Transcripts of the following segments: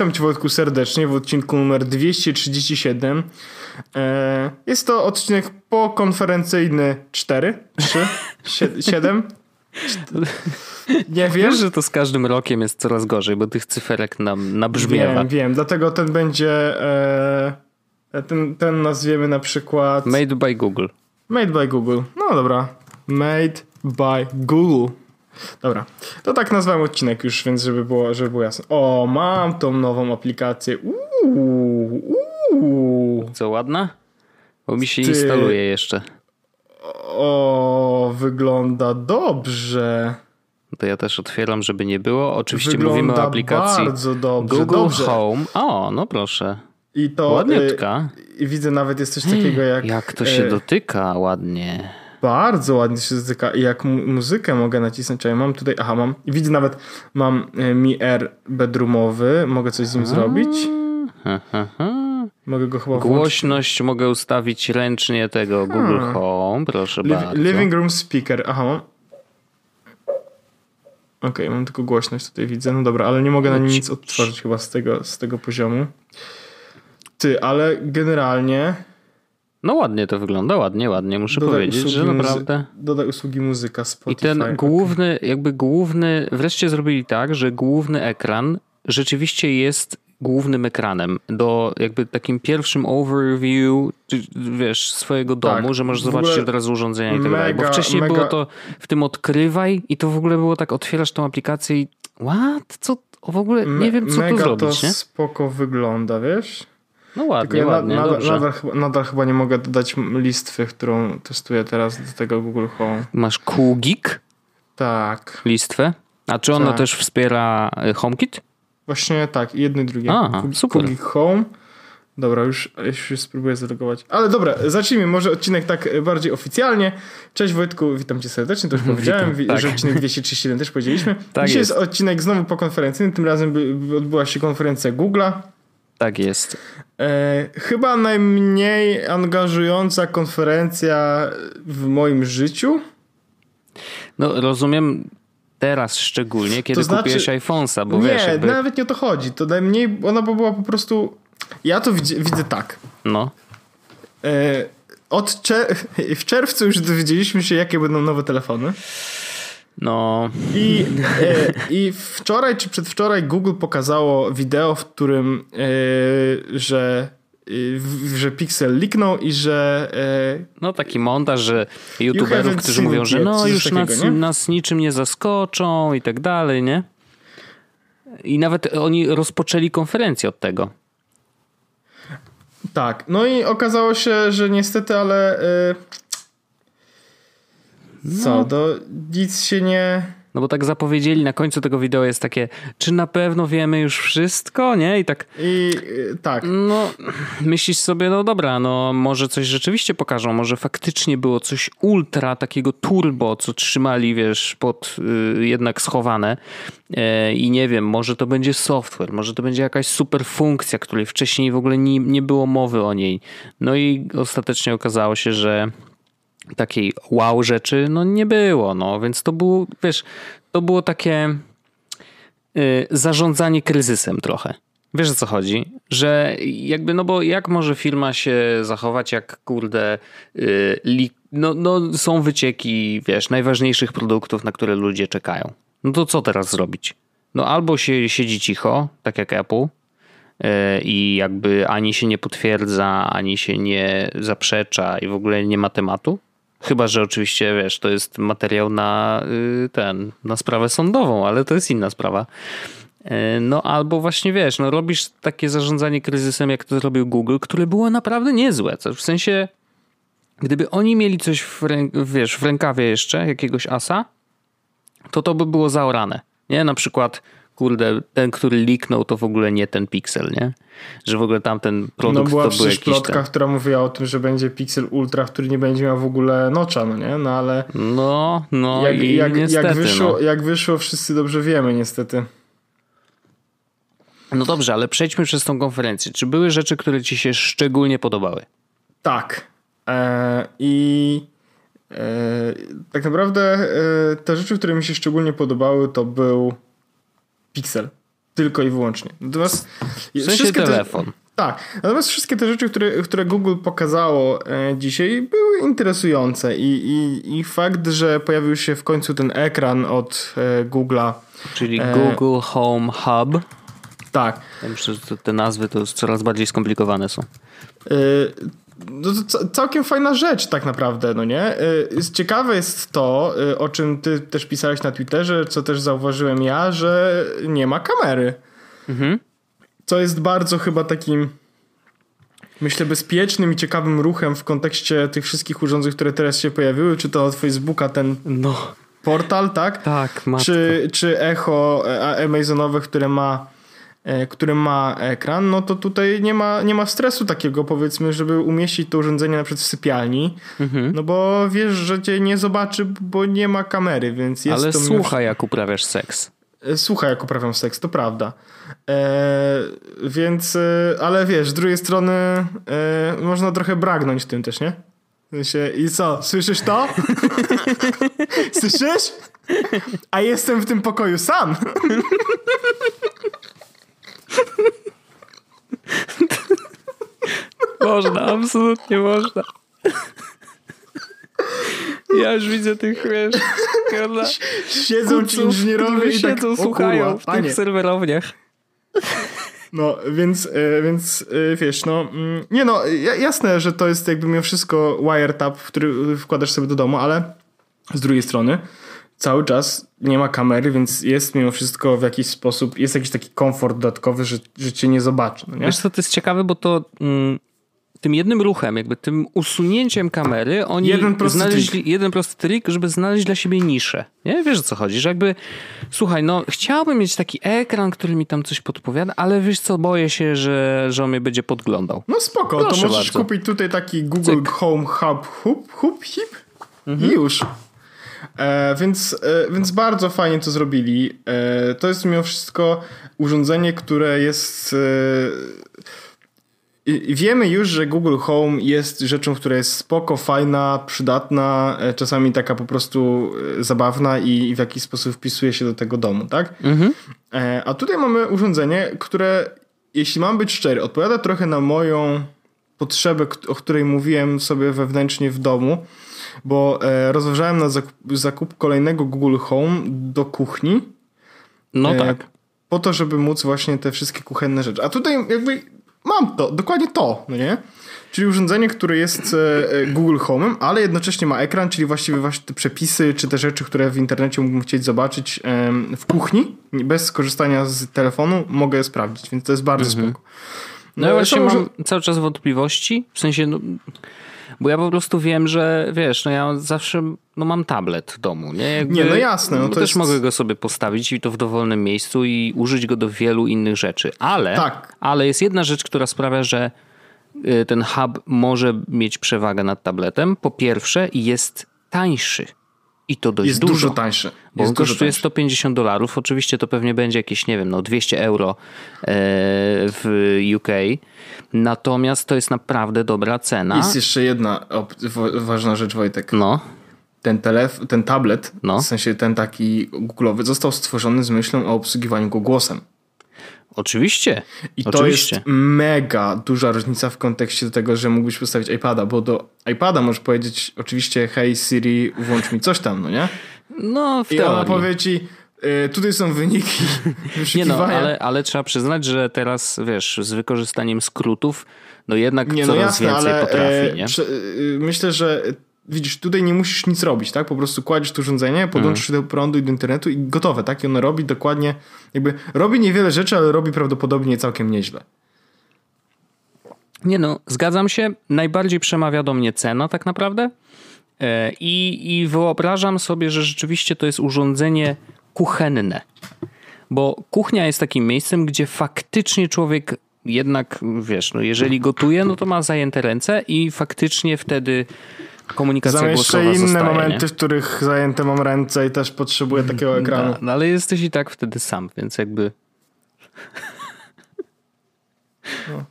witam Cię Wojtku serdecznie w odcinku numer 237. E, jest to odcinek pokonferencyjny 4, 3, 7. Nie wiem. Wiesz, że to z każdym rokiem jest coraz gorzej, bo tych cyferek nam nabrzmiewa. Wiem, wiem. Dlatego ten będzie... E, ten, ten nazwiemy na przykład... Made by Google. Made by Google. No dobra. Made by Google. Dobra, to tak nazwałem odcinek już, więc żeby było, żeby było jasne. O, mam tą nową aplikację. Uuu, uuu. Co, ładna? Bo mi się Ty... instaluje jeszcze. O, wygląda dobrze. To ja też otwieram, żeby nie było. Oczywiście wygląda mówimy o aplikacji bardzo dobrze, Google dobrze. Home. O, no proszę. I to Ładniutka. I widzę nawet jest coś takiego jak... Jak to się y dotyka ładnie. Bardzo ładnie się dotyka. I jak mu muzykę mogę nacisnąć, ja mam tutaj, aha, mam, widzę nawet, mam e, Mi Air bedroomowy, mogę coś z nim zrobić. Mogę go chyba Głośność włączyć. mogę ustawić ręcznie tego Google Home, proszę Liv bardzo. Living Room Speaker, aha, mam. Okej, okay, mam tylko głośność tutaj widzę, no dobra, ale nie mogę na nim nic odtworzyć chyba z tego, z tego poziomu. Ty, ale generalnie no ładnie to wygląda, ładnie, ładnie, muszę dodaj powiedzieć, że naprawdę... Dodaj usługi muzyka, Spotify. I ten główny, jakby główny, wreszcie zrobili tak, że główny ekran rzeczywiście jest głównym ekranem do jakby takim pierwszym overview, wiesz, swojego domu, tak, że możesz zobaczyć od razu urządzenia i tak dalej. Bo wcześniej mega... było to w tym odkrywaj i to w ogóle było tak, otwierasz tą aplikację i what? Co? W ogóle nie wiem, co tu zrobić, to nie? spoko wygląda, wiesz? No ładnie, ja ładnie, nadal, dobrze. Nadal, nadal, chyba nie mogę dodać listwy, którą testuję teraz do tego Google Home. Masz QGIG? Tak. Listwę? A czy ona tak. też wspiera y, HomeKit? Właśnie tak, jedno i drugie. A, super. QGIG Home. Dobra, już, już spróbuję zalogować. Ale dobra, zacznijmy może odcinek tak bardziej oficjalnie. Cześć Wojtku, witam cię serdecznie, to już powiedziałem, witam, tak. że odcinek 237 też powiedzieliśmy. Tak Dzisiaj jest. jest odcinek znowu po konferencyjnym, tym razem odbyła się konferencja Google'a. Tak jest. E, chyba najmniej angażująca konferencja w moim życiu. No rozumiem teraz szczególnie, kiedy to znaczy, kupiłeś iPhone'a, bo nie, wiesz... Nie, jakby... nawet nie o to chodzi. To najmniej, ona była po prostu... Ja to widzę, widzę tak. No. E, od czer w czerwcu już dowiedzieliśmy się, jakie będą nowe telefony. No. I, e, I wczoraj czy przedwczoraj Google pokazało wideo, w którym, e, że e, że Pixel liknął i że... No taki montaż, że youtuberów, którzy mówią, że no już takiego, nas, nas niczym nie zaskoczą i tak dalej, nie? I nawet oni rozpoczęli konferencję od tego. Tak, no i okazało się, że niestety, ale... no. Co, do nic się nie... No bo tak zapowiedzieli, na końcu tego wideo jest takie, czy na pewno wiemy już wszystko, nie? I tak... I tak. No, myślisz sobie, no dobra, no może coś rzeczywiście pokażą, może faktycznie było coś ultra takiego turbo, co trzymali, wiesz, pod y, jednak schowane e, i nie wiem, może to będzie software, może to będzie jakaś super funkcja, której wcześniej w ogóle nie, nie było mowy o niej. No i ostatecznie okazało się, że takiej wow rzeczy no nie było, no więc to było, wiesz, to było takie y, zarządzanie kryzysem trochę. Wiesz o co chodzi? Że jakby, no bo jak może firma się zachować, jak kurde, y, no, no są wycieki, wiesz, najważniejszych produktów, na które ludzie czekają. No to co teraz zrobić? No albo się siedzi cicho, tak jak Apple, y, i jakby ani się nie potwierdza, ani się nie zaprzecza i w ogóle nie ma tematu, Chyba, że oczywiście, wiesz, to jest materiał na y, ten, na sprawę sądową, ale to jest inna sprawa. Y, no albo właśnie wiesz, no robisz takie zarządzanie kryzysem, jak to zrobił Google, które było naprawdę niezłe. W sensie, gdyby oni mieli coś w, wiesz, w rękawie jeszcze, jakiegoś asa, to to by było zaorane. Nie? Na przykład kurde, ten, który liknął, to w ogóle nie ten Pixel, nie? Że w ogóle tamten produkt no była to był jakiś plotka, ten... która mówiła o tym, że będzie Pixel Ultra, który nie będzie miał w ogóle nocza, no nie? No ale... No, no jak, i jak, niestety, jak wyszło, no. jak wyszło, wszyscy dobrze wiemy, niestety. No dobrze, ale przejdźmy przez tą konferencję. Czy były rzeczy, które ci się szczególnie podobały? Tak. Eee, I e, tak naprawdę e, te rzeczy, które mi się szczególnie podobały, to był Pixel. tylko i wyłącznie. Natomiast w sensie telefon. Te, tak, natomiast wszystkie te rzeczy, które, które Google pokazało e, dzisiaj były interesujące i, i, i fakt, że pojawił się w końcu ten ekran od e, Google'a. Czyli e, Google Home Hub. Tak. Ja myślę, że te nazwy to coraz bardziej skomplikowane są. No to całkiem fajna rzecz tak naprawdę, no nie? E, ciekawe jest to, e, o czym ty też pisałeś na Twitterze, co też zauważyłem ja, że nie ma kamery. Mhm. Co jest bardzo chyba takim myślę bezpiecznym i ciekawym ruchem w kontekście tych wszystkich urządzeń, które teraz się pojawiły, czy to od Facebooka ten no. portal, tak? Tak, matko. Czy, czy Echo e, Amazonowe, które ma który ma ekran, no to tutaj nie ma, nie ma stresu takiego, powiedzmy, żeby umieścić to urządzenie na przykład w sypialni, mhm. no bo wiesz, że cię nie zobaczy, bo nie ma kamery, więc jest Ale to... Ale słucha, jak uprawiasz seks. E, słucha, jak uprawiam seks, to prawda. E, więc, e, ale wiesz, z drugiej strony e, można trochę bragnąć tym też, nie? I co, słyszysz to? słyszysz? A jestem w tym pokoju sam. można, absolutnie można. Ja już widzę tych, wiesz, prawda? Siedzą ci inżynierowie i tak, siedzą, słuchają w tych serwerowniach. No, więc, e, więc e, wiesz, no, mm, nie no, jasne, że to jest jakby mimo wszystko wiretap, który wkładasz sobie do domu, ale z drugiej strony cały czas nie ma kamery, więc jest mimo wszystko w jakiś sposób, jest jakiś taki komfort dodatkowy, że, że cię nie zobaczy. No nie? Wiesz co, to jest ciekawe, bo to mm, tym jednym ruchem, jakby tym usunięciem kamery, oni jeden znaleźli trik. jeden prosty trik, żeby znaleźć dla siebie niszę. Nie? Wiesz o co chodzi, że jakby słuchaj, no chciałbym mieć taki ekran, który mi tam coś podpowiada, ale wiesz co, boję się, że, że on mnie będzie podglądał. No spoko, Proszę to możesz bardzo. kupić tutaj taki Google Cyk. Home Hub Hub, Hub Hip mhm. i już. E, więc, e, więc bardzo fajnie to zrobili. E, to jest mimo wszystko urządzenie, które jest e, wiemy już, że Google Home jest rzeczą, która jest spoko, fajna, przydatna, e, czasami taka po prostu e, zabawna i w jakiś sposób wpisuje się do tego domu, tak? Mhm. E, a tutaj mamy urządzenie, które, jeśli mam być szczery, odpowiada trochę na moją potrzebę, o której mówiłem sobie wewnętrznie w domu, bo rozważałem na zakup, zakup kolejnego Google Home do kuchni. No tak. Po to, żeby móc właśnie te wszystkie kuchenne rzeczy. A tutaj jakby mam to, dokładnie to, no nie? Czyli urządzenie, które jest e, e, Google Home'em, ale jednocześnie ma ekran, czyli właściwie właśnie te przepisy, czy te rzeczy, które w internecie mógłbym chcieć zobaczyć w kuchni, bez skorzystania z telefonu, mogę je sprawdzić, więc to jest bardzo mhm. spoko. No, no ja właśnie mam cały czas wątpliwości, w sensie, no, bo ja po prostu wiem, że wiesz, no ja zawsze no mam tablet w domu, nie? Jakby, nie, no jasne. No też jest... mogę go sobie postawić i to w dowolnym miejscu i użyć go do wielu innych rzeczy, ale, tak. ale jest jedna rzecz, która sprawia, że y, ten hub może mieć przewagę nad tabletem. Po pierwsze jest tańszy. I to dość jest dużo. dużo tańszy. Bo jest on kosztuje 150 dolarów. Oczywiście to pewnie będzie jakieś, nie wiem, no 200 euro e, w UK. Natomiast to jest naprawdę dobra cena. Jest jeszcze jedna ważna rzecz, Wojtek. No. Ten, telef- ten tablet, no. w sensie ten taki Google'owy, został stworzony z myślą o obsługiwaniu go głosem. Oczywiście. I Oczywiście. to jest mega duża różnica w kontekście do tego, że mógłbyś postawić iPada, bo do iPada możesz powiedzieć oczywiście hej Siri, włącz mi coś tam, no nie? No, w I teorii. ona powie ci, y, tutaj są wyniki Nie no, ale, ale trzeba przyznać, że teraz, wiesz, z wykorzystaniem skrótów, no jednak nie, no coraz jasne, więcej ale, potrafi, e, nie? Y, myślę, że widzisz, tutaj nie musisz nic robić, tak? Po prostu kładziesz to urządzenie, podłączysz mhm. do prądu i do internetu i gotowe, tak? I ono robi dokładnie, jakby robi niewiele rzeczy, ale robi prawdopodobnie całkiem nieźle. Nie no, zgadzam się. Najbardziej przemawia do mnie cena tak naprawdę. E, I, I wyobrażam sobie, że rzeczywiście to jest urządzenie kuchenne. Bo kuchnia jest takim miejscem, gdzie faktycznie człowiek jednak, wiesz, no jeżeli gotuje, no to ma zajęte ręce i faktycznie wtedy komunikacja Znam jeszcze inne zostaje, momenty, nie? w których zajęte mam ręce i też potrzebuję takiego mm, ekranu. No, no ale jesteś i tak wtedy sam, więc jakby... No,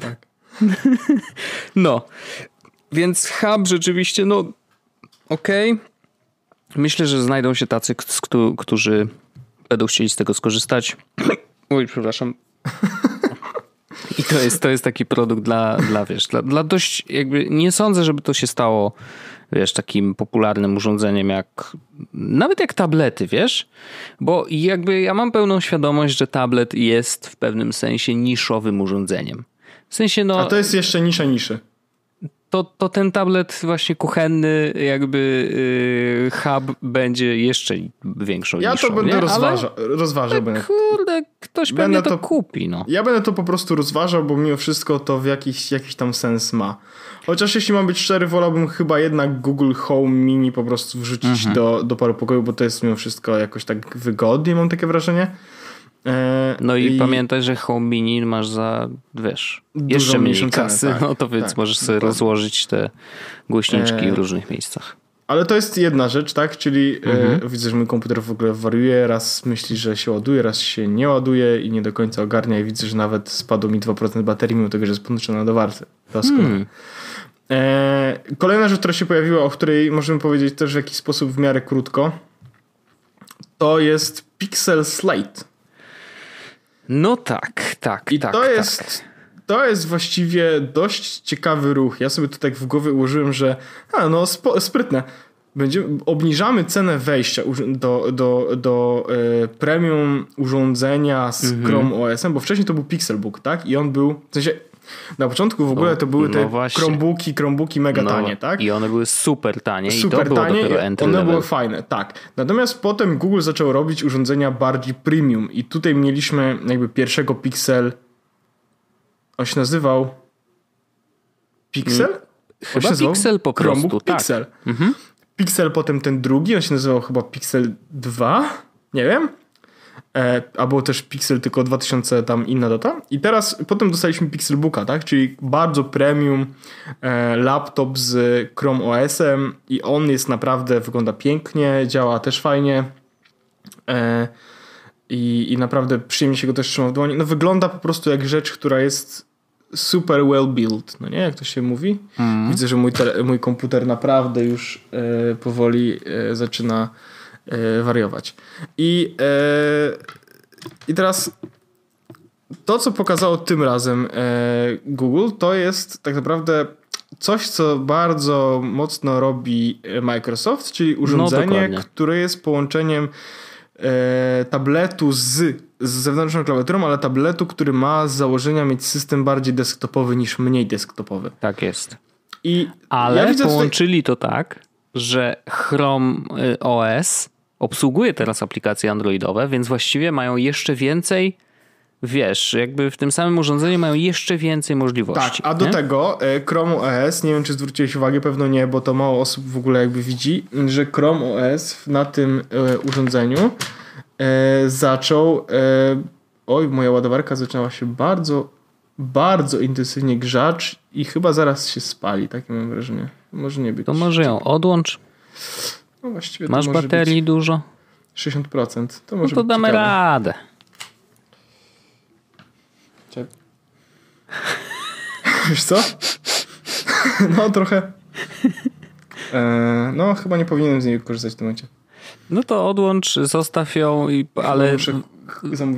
tak. no, więc hub rzeczywiście, no okej. Okay. Myślę, że znajdą się tacy, którzy będą chcieli z tego skorzystać. Oj, przepraszam. I to jest, to jest taki produkt dla, dla wiesz, dla, dla dość jakby, nie sądzę, żeby to się stało, wiesz, takim popularnym urządzeniem jak, nawet jak tablety, wiesz? Bo jakby ja mam pełną świadomość, że tablet jest w pewnym sensie niszowym urządzeniem. W sensie no... A to jest jeszcze nisza niszy to, to ten tablet właśnie kuchenny, jakby yy, hub będzie jeszcze większą Ja to będę nie? rozważał. Ale, rozważał tak, kurde, ktoś będę pewnie to, to, kupi. No. Ja będę to po prostu rozważał, bo mimo wszystko to w jakiś, jakiś tam sens ma. Chociaż jeśli mam być szczery, wolałbym chyba jednak Google Home Mini po prostu wrzucić mhm. do, do paru pokoju, bo to jest mimo wszystko jakoś tak wygodnie, mam takie wrażenie. E, no i, i, pamiętaj, że Home Mini masz za, wiesz, jeszcze mniej kasy, tak, no to więc tak, możesz sobie rozłożyć te głośniczki e... w różnych miejscach. Ale to jest jedna rzecz, tak? Czyli e, mhm. e, widzę, że mój komputer w ogóle wariuje, raz myśli, że się ładuje, raz się nie ładuje i nie do końca ogarnia i widzę, że nawet spadło mi 2% baterii, mimo tego, że jest podłączona do warty. Doskonale. Hmm. E, kolejna rzecz, która się pojawiła, o której możemy powiedzieć też w jakiś sposób w miarę krótko, to jest Pixel Slate. No tak, tak. I tak, to tak. jest. To jest właściwie dość ciekawy ruch. Ja sobie to tak w głowie ułożyłem, że a, no spo, sprytne. Będziemy, obniżamy cenę wejścia do, do, do e, premium urządzenia z mhm. Chrome OS-em, bo wcześniej to był Pixelbook, tak? I on był, w sensie na początku w ogóle to były te no Chromebooki, Chromebooki mega no, tanie, tak? I one były super tanie super i to tanie, było entry One były fajne, tak. Natomiast potem Google zaczął robić urządzenia bardziej premium i tutaj mieliśmy jakby pierwszego Pixel on się nazywał Pixel? Hmm. Chyba Pixel po prostu, Chromebook tak. Pixel. Mhm. Pixel potem ten drugi, on się nazywał chyba Pixel 2, nie wiem. E, albo też Pixel tylko 2000 tam inna data. I teraz potem dostaliśmy Pixelbooka, tak? Czyli bardzo premium e, laptop z Chrome OS-em i on jest naprawdę, wygląda pięknie, działa też fajnie. E, i, I naprawdę przyjemnie się go też trzyma w dłoni. No wygląda po prostu jak rzecz, która jest super well built, no nie? Jak to się mówi? Mm. Widzę, że mój, mój komputer naprawdę już powoli zaczyna wariować. I, e, I teraz to, co pokazało tym razem e, Google, to jest tak naprawdę coś, co bardzo mocno robi Microsoft, czyli urządzenie, no, które jest połączeniem tabletu z, z zewnętrzną klawiaturą, ale tabletu, który ma z założenia mieć system bardziej desktopowy niż mniej desktopowy. Tak jest. I ale ja połączyli to tak, że Chrome y, OS obsługuje teraz aplikacje androidowe, więc właściwie mają jeszcze więcej wiesz, jakby w tym samym urządzeniu mają jeszcze więcej możliwości. Tak, a do nie? tego e, Chrome OS, nie wiem czy zwróciłeś uwagę, pewno nie, bo to mało osób w ogóle jakby widzi, że Chrome OS na tym e, urządzeniu zaczął oj, moja ładowarka zaczęła się bardzo bardzo intensywnie grzać i chyba zaraz się spali, takie mam wrażenie. Może nie być. To może ją odłącz. No właściwie Masz baterii dużo? 60%. To może no to damy ciekawe. radę. Ciep. Wiesz co? no trochę. E, no chyba nie powinienem z niej korzystać w tym momencie. No to odłącz, zostaw ją, i, ale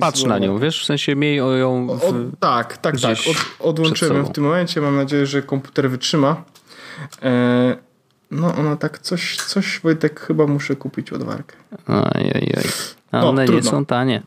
patrz na nią, wiesz? W sensie miej ją. W, o, tak, tak, tak. Od, odłączyłem w tym momencie. Mam nadzieję, że komputer wytrzyma. E, no ona tak coś, coś Wojtek chyba muszę kupić ładowarkę. Ojej, oj. A no, one trudno. nie są tanie.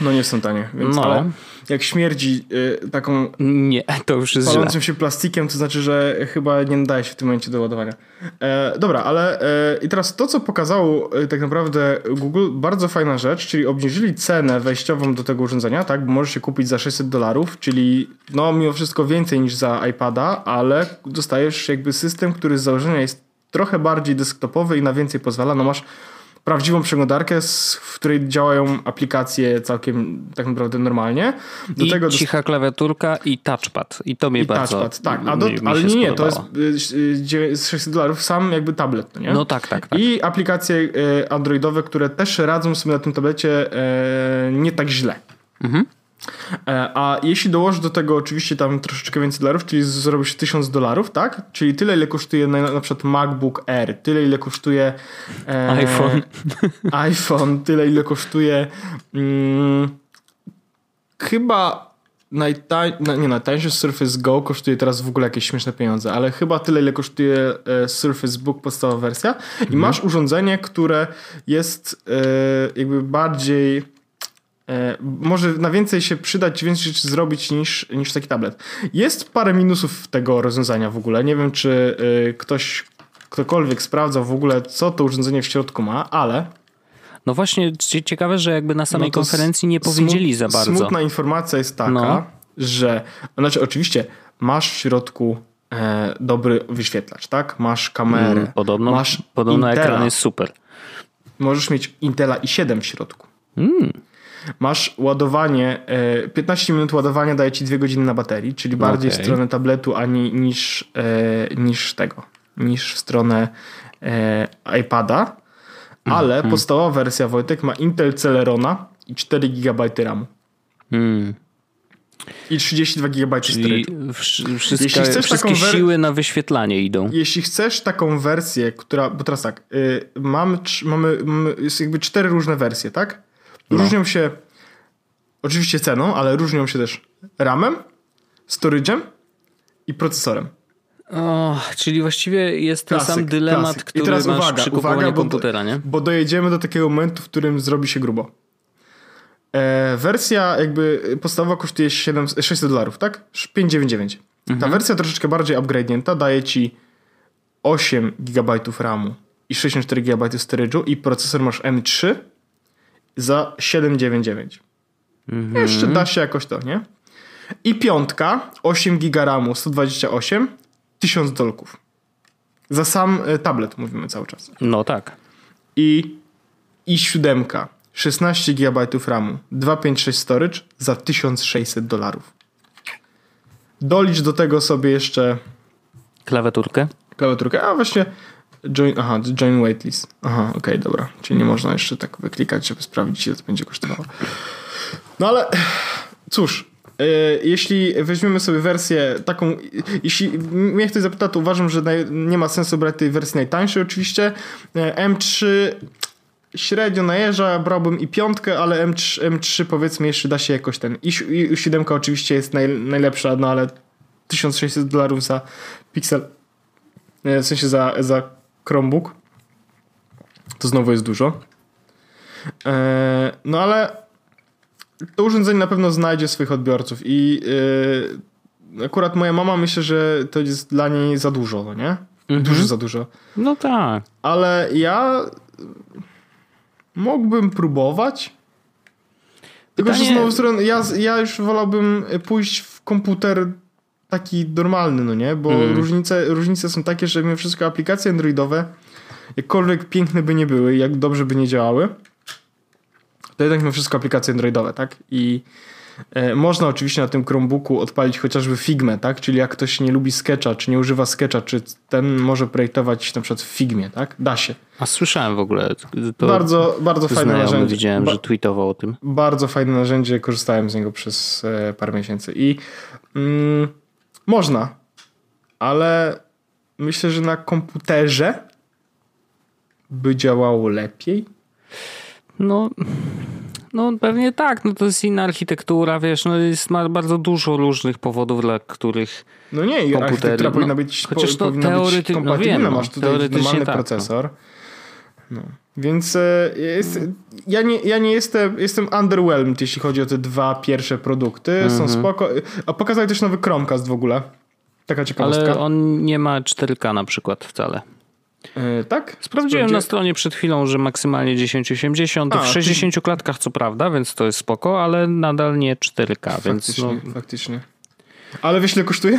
No nie są tanie, więc no. ale jak śmierdzi y, taką nie, to już jest palącym źle. się plastikiem, to znaczy, że chyba nie nadaje się w tym momencie do ładowania. E, dobra, ale e, i teraz to, co pokazało e, tak naprawdę Google, bardzo fajna rzecz, czyli obniżyli cenę wejściową do tego urządzenia, tak, bo możesz się kupić za 600 dolarów, czyli no mimo wszystko więcej niż za iPada, ale dostajesz jakby system, który z założenia jest trochę bardziej desktopowy i na więcej pozwala. No masz prawdziwą przeglądarkę, w której działają aplikacje całkiem tak naprawdę normalnie. Do I tego cicha klawiaturka i touchpad. I to mnie I bardzo touchpad, tak. A do, mi, mi ale nie, nie, to jest y, z 600 dolarów sam jakby tablet, no nie? No tak, tak, tak. I aplikacje y, androidowe, które też radzą sobie na tym tablecie nie tak źle. Mhm. E, a jeśli dołożysz do tego oczywiście tam troszeczkę więcej dolarów, czyli zrobisz 1000 dolarów, tak? Czyli tyle, ile kosztuje na, na przykład MacBook Air, tyle, ile kosztuje e, iPhone. iPhone, tyle, ile kosztuje mm, chyba najtań, na, nie, najtańszy Surface Go kosztuje teraz w ogóle jakieś śmieszne pieniądze, ale chyba tyle, ile kosztuje e, Surface Book podstawowa wersja i Mhm. masz urządzenie, które jest e, jakby bardziej może na więcej się przydać, więcej rzeczy zrobić niż, niż taki tablet. Jest parę minusów tego rozwiązania w ogóle. Nie wiem, czy e, ktoś, ktokolwiek sprawdzał w ogóle, co to urządzenie w środku ma, ale No właśnie, cie- ciekawe, że jakby na samej no konferencji nie powiedzieli za bardzo. Smutna informacja jest taka, No. że znaczy oczywiście masz w środku e, dobry wyświetlacz, tak? Masz kamerę, Mm, Podobno, masz podobno Intela, ekran jest super. możesz mieć Intela i7 w środku. Mm, Masz ładowanie, e, 15 minut ładowania daje ci 2 godziny na baterii, czyli bardziej w Okej. stronę tabletu ani niż, e, niż tego, niż w stronę e, iPada. Ale Mhm. podstawowa wersja Wojtek ma Intel Celerona i 4 GB RAMu. mm. I 32 GB Czyli Jeśli chcesz wszystkie taką siły na wyświetlanie idą. Jeśli chcesz taką wersję, która. Bo teraz tak, y, mamy, mamy, jakby cztery różne wersje, tak? No. Różnią się oczywiście ceną, ale różnią się też ramem, storage'em i procesorem. O, czyli właściwie jest ten Klasyk, sam dylemat, klasyk. I który teraz masz uwaga, przy uwaga, bo- komputera, nie? Bo dojedziemy do takiego momentu, w którym zrobi się grubo. E, wersja jakby podstawowa kosztuje 7, 600 dolarów, tak? 599. Ta Mhm. wersja troszeczkę bardziej upgradenięta daje ci 8 GB RAMu i 64 GB storage'u i procesor masz M3 za 799. Mhm. Jeszcze da się jakoś to, nie? I piątka, 8 GB RAMu, 128, 1000 dolków. Za sam e, tablet mówimy cały czas No tak. i i7 16 GB RAMu 256 storage za 1600 dolarów. Dolicz do tego sobie jeszcze Klawiaturkę? klawiaturkę, a właśnie join, aha, join waitlist. Aha, okej, dobra. Czyli nie można jeszcze tak wyklikać, żeby sprawdzić ile to będzie kosztowało. No ale cóż, e, jeśli weźmiemy sobie wersję taką, jeśli mnie ktoś zapyta, to uważam, że nie ma sensu brać tej wersji najtańszej oczywiście. E, M3 średnio najeżdża, brałbym i piątkę, ale M3, M3 powiedzmy jeszcze da się jakoś ten. I, i 7 oczywiście jest naj, najlepsza, no ale 1600 dolarów za Pixel, e, w sensie za, za Chromebook, to znowu jest dużo. E, no ale to urządzenie na pewno znajdzie swoich odbiorców i e, akurat moja mama myślę, że to jest dla niej za dużo, no nie? Mhm. Dużo za dużo. No tak. Ale ja mógłbym próbować. Tylko, że Pytanie- znowu stronę, ja, ja już wolałbym pójść w komputer taki normalny, no nie? Bo Mm. różnice, różnice są takie, że mimo wszystko aplikacje androidowe, jakkolwiek piękne by nie były, jak dobrze by nie działały, to jednak mimo wszystko aplikacje androidowe, tak? I e, można oczywiście na tym Chromebooku odpalić chociażby Figmę, tak? Czyli jak ktoś nie lubi Sketcha, czy nie używa Sketcha, czy ten może projektować na przykład w Figmie, tak? Da się. A słyszałem w ogóle. To bardzo, bardzo fajne znajomy narzędzie. widziałem, że tweetował o tym. bardzo fajne narzędzie, korzystałem z niego przez e, parę miesięcy i mm, można, ale myślę, że na komputerze by działało lepiej. No, no pewnie tak. No to jest inna architektura, wiesz, no jest ma bardzo dużo różnych powodów, dla których No nie, Komputery, architektura no, powinna być, chociaż to powinna teorety- być no wiem, no, Masz tutaj normalny tak, no. procesor. No. Więc e, jest, ja, nie, ja nie jestem, jestem underwhelmed, jeśli chodzi o te dwa pierwsze produkty. Są Mhm. spoko. A pokazali też nowy Chromecast w ogóle. Taka ciekawostka. Ale on nie ma 4K na przykład wcale. E, tak? Sprawdziłem na stronie przed chwilą, że maksymalnie 1080 A, w ty- 60 klatkach co prawda, więc to jest spoko, ale nadal nie 4K, więc Faktycznie, no, faktycznie. Ale wiesz ile kosztuje?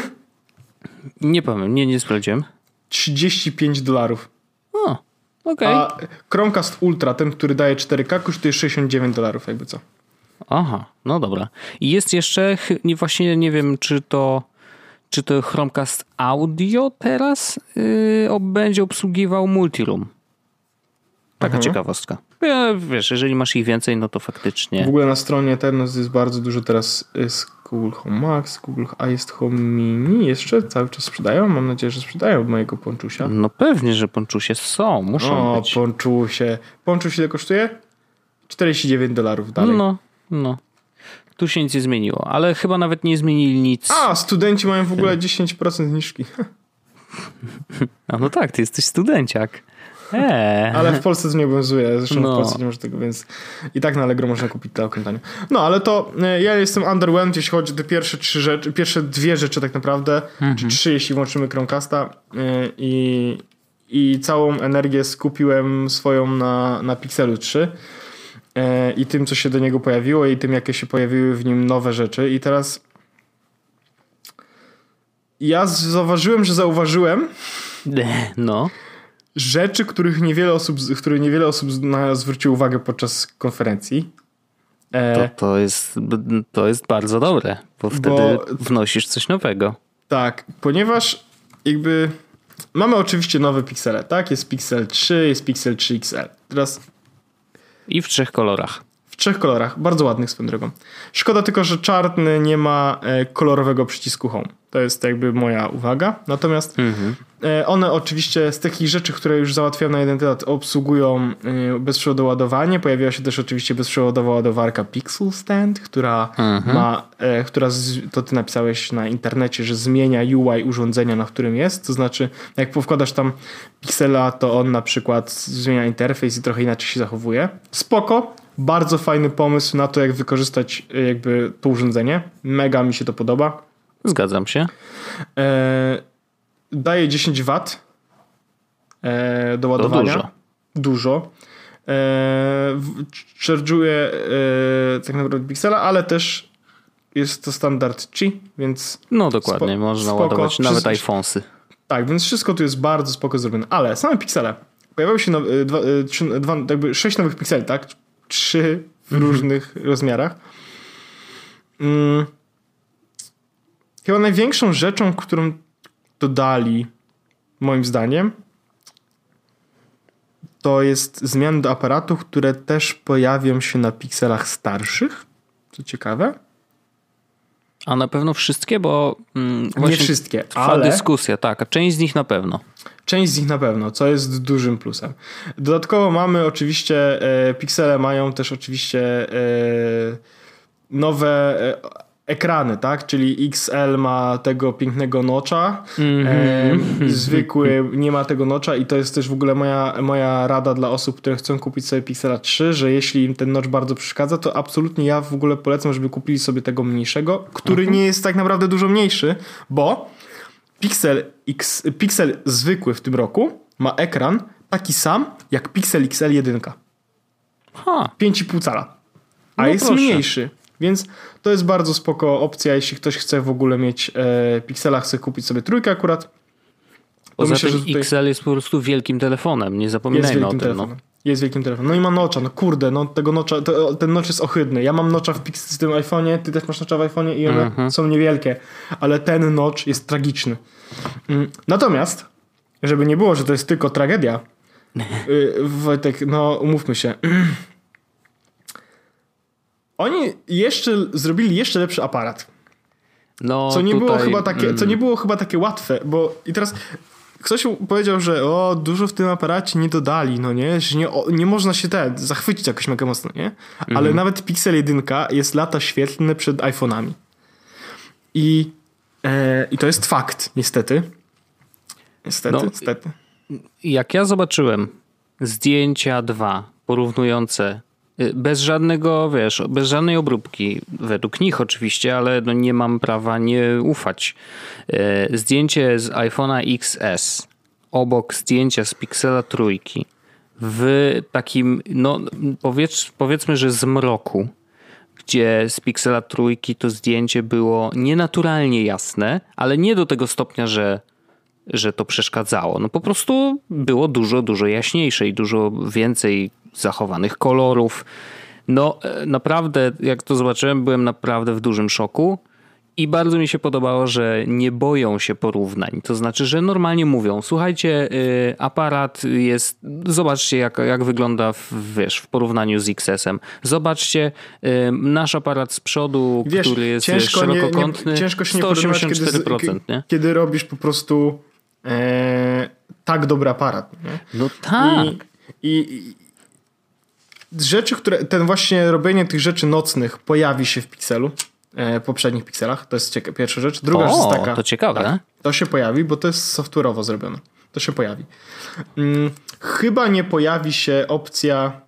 nie powiem, nie, nie sprawdziłem. 35 dolarów. O, okej. A Chromecast Ultra, ten, który daje 4K, kosztuje 69 dolarów, jakby co. Aha, no dobra. I jest jeszcze, nie, właśnie nie wiem, czy to, czy to Chromecast Audio teraz yy, będzie obsługiwał Multiroom. Taka Mhm. ciekawostka. Ja, wiesz, jeżeli masz ich więcej, no to faktycznie. W ogóle na stronie ten jest bardzo dużo teraz jest Google Home Max, Google, a jest Home Mini jeszcze cały czas sprzedają? Mam nadzieję, że sprzedają mojego ponczusia. No pewnie, że ponczusie są, muszą O, być. ponczusie. Ponczuś ile kosztuje? 49 dolarów dalej. No, no. Tu się nic nie zmieniło, ale chyba nawet nie zmienili nic. A, studenci mają w ogóle 10% zniżki. A no tak, ty jesteś studenciak. Eee. Ale w Polsce to nie obowiązuje, zresztą No. w Polsce nie może tego, więc i tak na Allegro można kupić te okrętania. No ale to e, ja jestem underwhelmed, jeśli chodzi o te pierwsze trzy rzeczy, pierwsze dwie rzeczy tak naprawdę, czy trzy, jeśli włączymy Chromecasta e, i, i całą energię skupiłem swoją na, na Pixelu 3 e, i tym, co się do niego pojawiło i tym, jakie się pojawiły w nim nowe rzeczy i teraz ja zauważyłem, że zauważyłem, No. Rzeczy, których niewiele osób, które niewiele osób na, zwróciło uwagę podczas konferencji. E, To, to, jest, to jest bardzo dobre, bo wtedy Bo- wnosisz coś nowego. Tak, ponieważ jakby mamy oczywiście nowe piksele, tak? Jest Pixel 3, jest Pixel 3 XL. Teraz I w trzech kolorach. w trzech kolorach, bardzo ładnych swoją drogą. Szkoda tylko, że czarny nie ma e, kolorowego przycisku Home. To jest jakby moja uwaga. Natomiast Mhm. E, One oczywiście z takich rzeczy, które już załatwiam na jeden temat, obsługują e, bezprzewodowe ładowanie. Pojawiła się też oczywiście bezprzewodowa ładowarka Pixel Stand, która Mhm. ma, e, która to ty napisałeś na internecie, że zmienia UI urządzenia, na którym jest. To znaczy, jak powkładasz tam Pixela, to on na przykład zmienia interfejs i trochę inaczej się zachowuje. Spoko. Bardzo fajny pomysł na to, jak wykorzystać jakby to urządzenie. Mega mi się to podoba. Zgadzam się. E, daje 10 W e, do ładowania. dużo. Dużo. E, e, tak naprawdę Pixela, ale też jest to standard Qi, więc No dokładnie, Spo- można spoko. ładować nawet Wszystko- iPhonesy. tak, więc wszystko tu jest bardzo spoko zrobione. Ale same piksele. Pojawiały się nowe, e, dwa, e, trzy, dwa, jakby sześć nowych pikseli, tak? Trzy w różnych rozmiarach. Mm. Chyba największą rzeczą, którą dodali, moim zdaniem, to jest zmiany do aparatu, które też pojawią się na pikselach starszych. Co ciekawe. A na pewno wszystkie, bo mm, Nie wszystkie, trwa ale... dyskusja, tak, a część z nich na pewno. Część z nich na pewno, co jest dużym plusem. Dodatkowo mamy oczywiście, e, Pixele mają też oczywiście e, nowe e, ekrany, tak? Czyli XL ma tego pięknego nocza, e, zwykły nie ma tego nocza i to jest też w ogóle moja, moja rada dla osób, które chcą kupić sobie Pixela 3, że jeśli im ten notch bardzo przeszkadza, to absolutnie ja w ogóle polecam, żeby kupili sobie tego mniejszego, który nie jest tak naprawdę dużo mniejszy, bo Pixel, X, Pixel zwykły w tym roku ma ekran taki sam jak Pixel XL 1. Ha, 5,5 cala. A No jest proszę. mniejszy. Więc to jest bardzo spoko opcja, jeśli ktoś chce w ogóle mieć e, Pixela, chce kupić sobie trójkę akurat. poza myślę, tym że tutaj XL jest po prostu wielkim telefonem, nie zapominajmy o tym. No. telefonem. Jest wielkim telefonem. No i ma nocza, no kurde, no tego nocza, to, ten nocz jest ohydny. Ja mam nocza w, Pix- w tym iPhone'ie, ty też masz nocza w iPhone'ie i one Mhm. są niewielkie, ale ten nocz jest tragiczny. Mm, Natomiast, żeby nie było, że to jest tylko tragedia, y, Wojtek, no umówmy się. Oni jeszcze zrobili jeszcze lepszy aparat. No, Co nie, było tutaj, chyba takie, mm, co nie było chyba takie łatwe, bo i teraz ktoś powiedział, że o, dużo w tym aparacie nie dodali, no nie, że nie, o, nie można się te, zachwycić jakoś mega mocno, nie? Ale Mhm. nawet Pixel 1 jest lata świetlne przed iPhone'ami. I, e, I to jest fakt, niestety. Niestety, No, niestety. Jak ja zobaczyłem zdjęcia dwa porównujące bez żadnego, wiesz, bez żadnej obróbki, według nich oczywiście, ale no nie mam prawa nie ufać. Y, Zdjęcie z iPhone'a XS obok zdjęcia z Pixela trójki w takim, no powiedz, powiedzmy, że zmroku, gdzie z Pixela trójki to zdjęcie było nienaturalnie jasne, ale nie do tego stopnia, że że to przeszkadzało. No po prostu było dużo, dużo jaśniejsze i dużo więcej zachowanych kolorów. No e, naprawdę, jak to zobaczyłem, byłem naprawdę w dużym szoku. I bardzo mi się podobało, że nie boją się porównań. To znaczy, że normalnie mówią: Słuchajcie, y, aparat jest. Zobaczcie, jak, jak wygląda w, wiesz, w porównaniu z XS-em. Zobaczcie, y, nasz aparat z przodu, Wiesz, który jest ciężko nie- nie- szerokokątny, ciężko się nie porównywać, kiedy, 184%, nie? kiedy robisz po prostu e, tak dobry aparat. Nie? No tak. I, i rzeczy, które, ten właśnie robienie tych rzeczy nocnych pojawi się w Pixelu, e, poprzednich Pixelach, to jest cieka- pierwsza rzecz. Druga O, rzecz jest taka. to ciekawe. Tak, to się pojawi, bo to jest software'owo zrobione. To się pojawi. Mm, chyba nie pojawi się opcja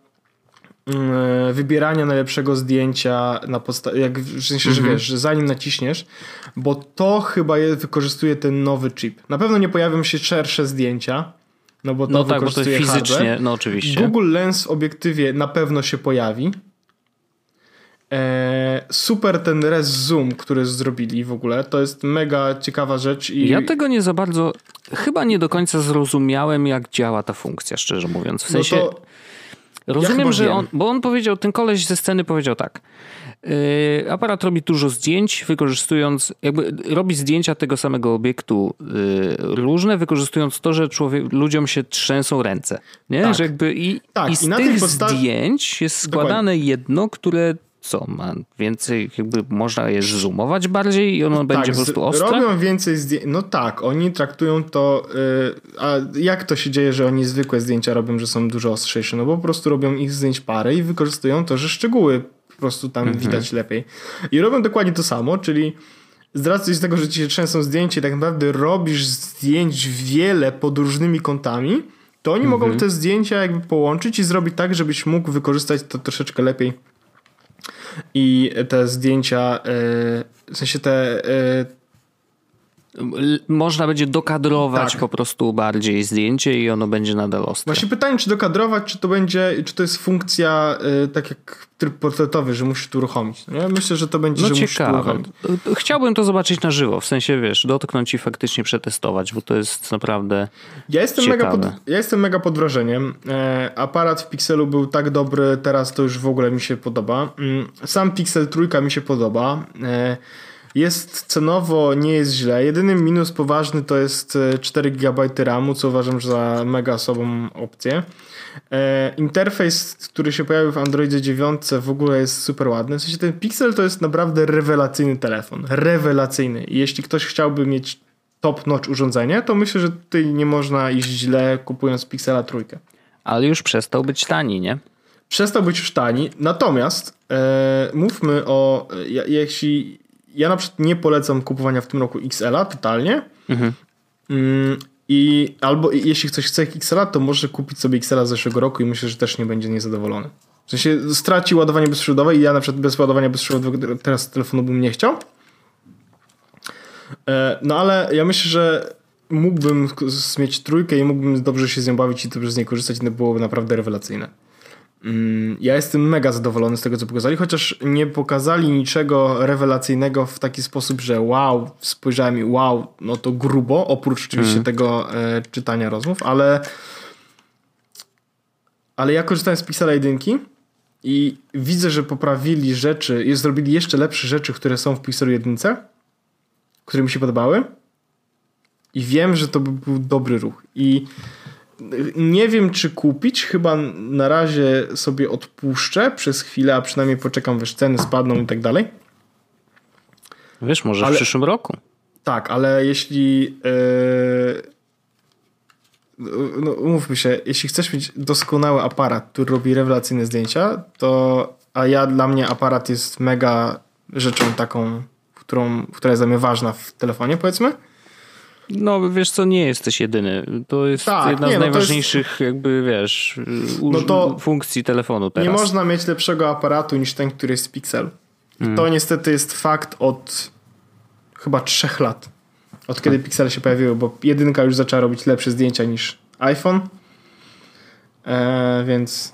mm, wybierania najlepszego zdjęcia na podstawie, jak w sensie, że Mhm. wiesz, że zanim naciśniesz, bo to chyba je, wykorzystuje ten nowy chip. Na pewno nie pojawią się szersze zdjęcia, no bo to No tak, bo to fizycznie, hardware. no oczywiście. Google Lens w obiektywie na pewno się pojawi. Eee, super ten res zoom, który zrobili w ogóle, to jest mega ciekawa rzecz i Ja tego nie za bardzo, chyba nie do końca zrozumiałem, jak działa ta funkcja, szczerze mówiąc. W no sensie, to rozumiem, chyba że on, bo on powiedział, ten koleś ze sceny powiedział tak. Yy, aparat robi dużo zdjęć, wykorzystując, jakby robi zdjęcia tego samego obiektu yy, różne, wykorzystując to, że człowiek, ludziom się trzęsą ręce. Nie? Tak. Że jakby i, Tak, i z i tych zdjęć jest składane jedno, które co ma więcej, jakby można je zoomować bardziej i ono będzie tak, po prostu ostre? robią więcej zdjęć. No tak, oni traktują to. y, a jak to się dzieje, że oni zwykłe zdjęcia robią, że są dużo ostrzejsze? No bo po prostu robią ich zdjęć parę i wykorzystują to, że szczegóły prostu tam Mhm. widać lepiej. I robią dokładnie to samo, czyli z racji tego, że ci się trzęsą zdjęcia i tak naprawdę robisz zdjęć wiele pod różnymi kątami, to oni Mhm. mogą te zdjęcia jakby połączyć i zrobić tak, żebyś mógł wykorzystać to troszeczkę lepiej. I te zdjęcia, y, w sensie te L- Można będzie dokadrować Tak. po prostu bardziej zdjęcie i ono będzie nadal ostre. Właśnie pytanie, czy dokadrować, czy to będzie, czy to jest funkcja y, tak jak tryb portretowy, że musisz tu uruchomić. No ja myślę, że to będzie, No że ciekawe. uruchomić. Chciałbym to zobaczyć na żywo, w sensie wiesz, dotknąć i faktycznie przetestować, bo to jest naprawdę... Ja jestem, mega Ciekawe. pod, ja jestem mega pod wrażeniem. E, aparat w Pixelu był tak dobry, teraz to już w ogóle mi się podoba. Mm, Sam Pixel trójka mi się podoba. E, jest cenowo, nie jest źle. Jedyny minus poważny to jest e, 4 GB RAMu, co uważam za mega słabą opcję. E, interfejs, który się pojawił w Androidzie 9 w ogóle jest super ładny. W sensie ten Pixel to jest naprawdę rewelacyjny telefon. Rewelacyjny. Jeśli ktoś chciałby mieć top-notch urządzenie, to myślę, że tutaj nie można iść źle kupując Pixela trójkę. Ale już przestał być tani, nie? Przestał być już tani, natomiast e, mówmy o, e, jeśli ja na przykład nie polecam kupowania w tym roku XL-a totalnie. Mhm. Mm, I albo jeśli ktoś chce XL-a, to może kupić sobie XL-a z zeszłego roku i myślę, że też nie będzie niezadowolony. W sensie straci ładowanie bezprzewodowe i ja na przykład bez ładowania bezprzewodowego teraz telefonu bym nie chciał. E, No ale ja myślę, że mógłbym mieć trójkę i mógłbym dobrze się z nią bawić i dobrze z niej korzystać to byłoby naprawdę rewelacyjne. Mm, Ja jestem mega zadowolony z tego, co pokazali, chociaż nie pokazali niczego rewelacyjnego w taki sposób, że wow, spojrzałem i wow, no to grubo, oprócz oczywiście tego e, czytania rozmów, ale ale ja korzystałem z Pixela 1 i widzę, że poprawili rzeczy i zrobili jeszcze lepsze rzeczy, które są w Pixelu 1, które mi się podobały i wiem, że to by był dobry ruch i nie wiem, czy kupić. Chyba na razie sobie odpuszczę przez chwilę, a przynajmniej poczekam, wiesz, ceny spadną i tak dalej. Wiesz, może Ale- w przyszłym roku. Tak, ale jeśli. Yy, no, umówmy się, jeśli chcesz mieć doskonały aparat, który robi rewelacyjne zdjęcia, to. A ja dla mnie aparat jest mega rzeczą taką, którą, która jest dla mnie ważna w telefonie, powiedzmy. No wiesz co, nie jesteś jedyny. To jest Tak, jedna nie, z no to jest- najważniejszych jakby, wiesz, No to- funkcji telefonu teraz. Nie można mieć lepszego aparatu niż ten, który jest Pixel. I Mm. to niestety jest fakt od chyba trzech lat. Od kiedy Tak. Pixele się pojawiły, bo jedynka już zaczęła robić lepsze zdjęcia niż iPhone. E, więc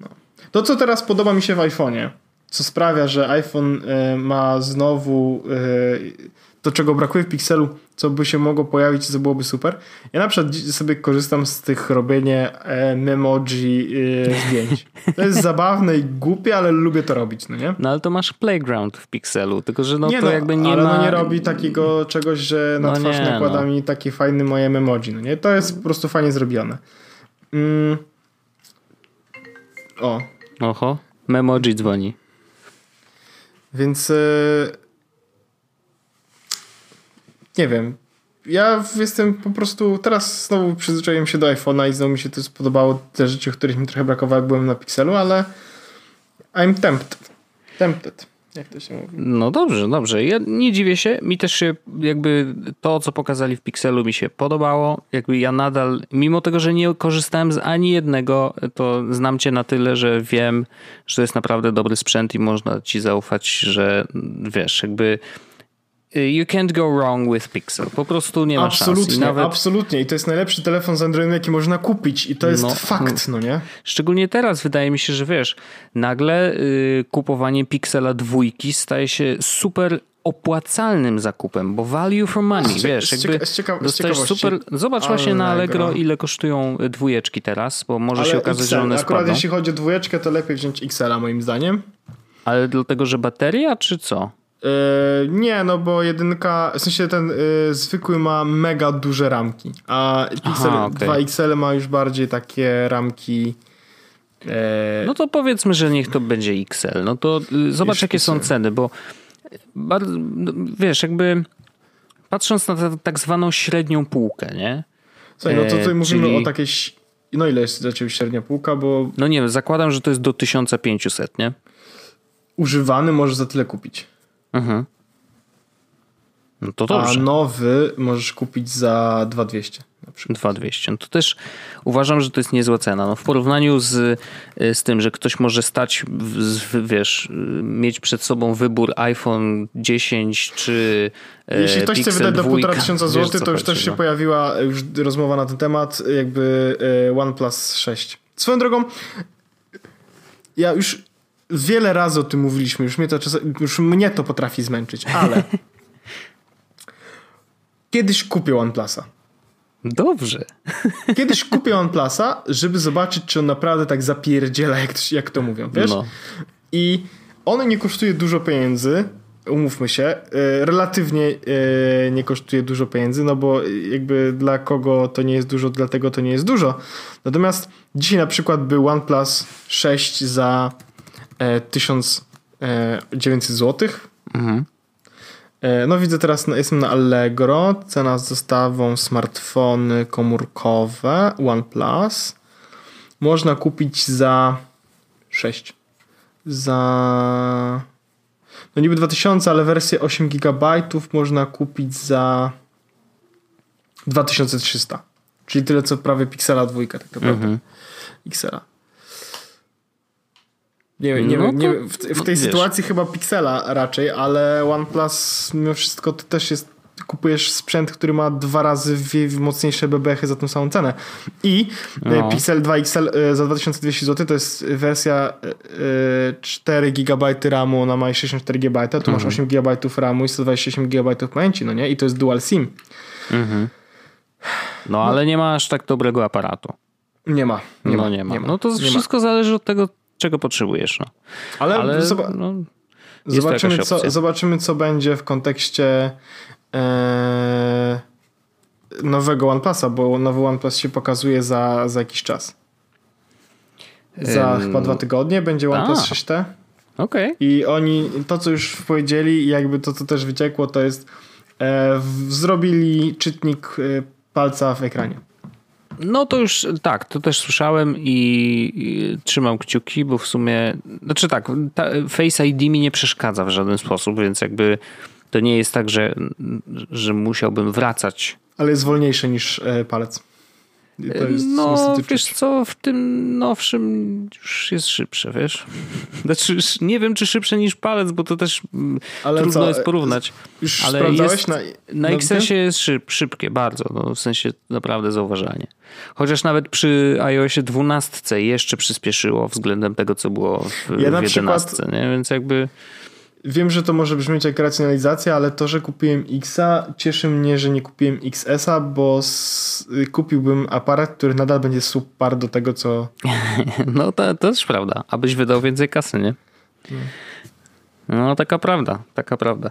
no. to, co teraz podoba mi się w iPhone'ie, co sprawia, że iPhone e, ma znowu e, to, czego brakuje w Pixelu, co by się mogło pojawić, co byłoby super. Ja na przykład sobie korzystam z tych robienie e, memoji e, zdjęć. To jest zabawne i głupie, ale lubię to robić, no nie? No ale to masz playground w Pixelu, tylko że no nie to jakby nie ale ma... no nie robi takiego czegoś, że na No twarz nie, nakłada no. mi takie fajne moje memoji, no nie? To jest po prostu fajnie zrobione. Mm. O, Oho, Memoji dzwoni. Więc e, nie wiem. ja jestem po prostu, teraz znowu przyzwyczaiłem się do iPhone'a i znowu mi się to spodobało, te rzeczy, których mi trochę brakowało, jak byłem na Pixelu, ale I'm tempted. Tempted. Jak to się mówi? No dobrze, dobrze. Ja nie dziwię się. Mi też się jakby to, co pokazali w Pixelu mi się podobało. Jakby ja nadal, mimo tego, że nie korzystałem z ani jednego, to znam cię na tyle, że wiem, że to jest naprawdę dobry sprzęt i można ci zaufać, że wiesz, jakby you can't go wrong with Pixel. Po prostu nie ma absolutnie, szans. I nawet... Absolutnie. I to jest najlepszy telefon z Androidem, jaki można kupić. I to jest no, fakt, no nie? Szczególnie teraz wydaje mi się, że wiesz, nagle y, kupowanie Pixela dwójki staje się super opłacalnym zakupem, bo value for money, wiesz, jakby z, cieka z super... Zobacz właśnie na Allegro, ile kosztują dwójeczki teraz, bo może Ale się okazać, XL, że one akurat spadną. jeśli chodzi o dwójeczkę, to lepiej wziąć XL-a moim zdaniem. Ale dlatego, że bateria, czy co? Yy, nie, no bo jedynka, w sensie ten yy, zwykły ma mega duże ramki, a Pixel Aha, okay. 2XL ma już bardziej takie ramki. Yy, no to powiedzmy, że niech to będzie XL. No to y, zobacz, jakie są ceny, bo bardzo, no, wiesz, jakby patrząc na tak zwaną średnią półkę, nie? Słuchaj, no to tutaj mówimy Czyli... o takiej. No ile jest dla ciebie średnia półka, bo. No nie wiem, zakładam, że to jest do 1500, nie? Używany możesz za tyle kupić. Mhm. No to dobrze. A nowy możesz kupić za 2200. 2200. No to też uważam, że to jest niezła cena. No w porównaniu z, z tym, że ktoś może stać, wiesz, mieć przed sobą wybór iPhone 10 czy e, Jeśli ktoś chce wydać do 1,5 tysiąca złotych, to już też się no. pojawiła już rozmowa na ten temat, jakby e, OnePlus 6. Swoją drogą, ja już wiele razy o tym mówiliśmy, już mnie to, już mnie to potrafi zmęczyć, ale kiedyś kupię OnePlusa. Dobrze. Kiedyś kupię OnePlusa, żeby zobaczyć, czy on naprawdę tak zapierdziela, jak, jak to mówią, wiesz? No. I on nie kosztuje dużo pieniędzy, umówmy się, e, relatywnie e, nie kosztuje dużo pieniędzy, no bo jakby dla kogo to nie jest dużo, dlatego to nie jest dużo. Natomiast dzisiaj na przykład był OnePlus 6 za 1900 zł. Mhm. E, no widzę teraz, jestem na Allegro, cena z dostawą smartfony komórkowe OnePlus. Można kupić za 6. Za no niby 2000, ale wersję 8 GB można kupić za 2300. Czyli tyle co prawie Pixela dwójka tak naprawdę. Mhm. Pixela. Nie wiem, nie, no nie w, w, tej no, sytuacji wiesz. chyba Pixela raczej, ale OnePlus mimo wszystko to też jest kupujesz sprzęt, który ma dwa razy mocniejsze bebechy za tą samą cenę. I e, no. Pixel 2 XL e, za 2200 zł to jest wersja 4 e, GB RAMu, ona ma 64 GB, tu mhm. masz 8 GB RAMu i 128 GB pamięci, no nie? I to jest dual SIM. Mhm. No, ale no. nie ma aż tak dobrego aparatu. Nie ma. Nie no ma, nie ma. Nie ma. No to wszystko zależy od tego, czego potrzebujesz. No. Ale, Ale zob- no, zobaczymy, co, zobaczymy, co będzie w kontekście e, nowego OnePlusa, bo nowy OnePlus się pokazuje za, za jakiś czas. Za um, chyba dwa tygodnie będzie OnePlus a, 6T. Okej. Okay. I oni, to co już powiedzieli, jakby to co też wyciekło, to jest e, w, zrobili czytnik e, palca w ekranie. No to już tak, to też słyszałem i, i trzymam kciuki, bo w sumie, znaczy tak, Face ID mi nie przeszkadza w żaden sposób, więc jakby to nie jest tak, że, że musiałbym wracać. Ale jest wolniejsze niż e, no, wiesz co, w tym nowszym już jest szybsze, wiesz? Znaczy, nie wiem, czy szybsze niż palec, bo to też mm, Ale trudno co? jest porównać. Już Ale jest, na, na XS-ie jest szyb, szybkie, bardzo, no, w sensie naprawdę zauważalnie. Chociaż nawet przy iOSie 12 jeszcze przyspieszyło względem tego, co było w, ja w 11, przykład... nie? więc jakby wiem, że to może brzmieć jak racjonalizacja, ale to, że kupiłem Xa, cieszy mnie, że nie kupiłem XS-a, bo kupiłbym aparat, który nadal będzie super do tego, co. no to, to też prawda. Abyś wydał więcej kasy, nie? No, taka prawda, taka prawda.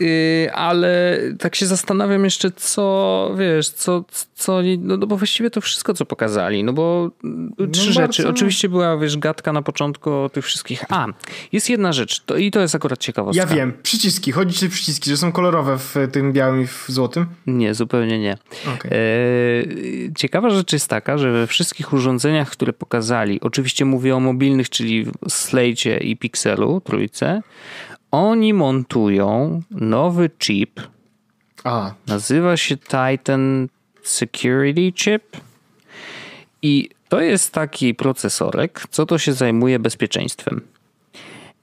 Yy, ale tak się zastanawiam jeszcze, co wiesz, co, co no, no bo właściwie to wszystko, co pokazali. No bo no trzy rzeczy. Oczywiście była, wiesz, gadka na początku o tych wszystkich. A, jest jedna rzecz, to, i to jest akurat ciekawostka. Ja wiem, przyciski. Chodzi ci przyciski, że są kolorowe w tym białym i w złotym? Nie, zupełnie nie. Okay. Yy, ciekawa rzecz jest taka, że we wszystkich urządzeniach, które pokazali, oczywiście mówię o mobilnych, czyli Slate i Pixelu, trójce, oni montują nowy chip. A. Nazywa się Titan Security Chip. I to jest taki procesorek, co to się zajmuje bezpieczeństwem.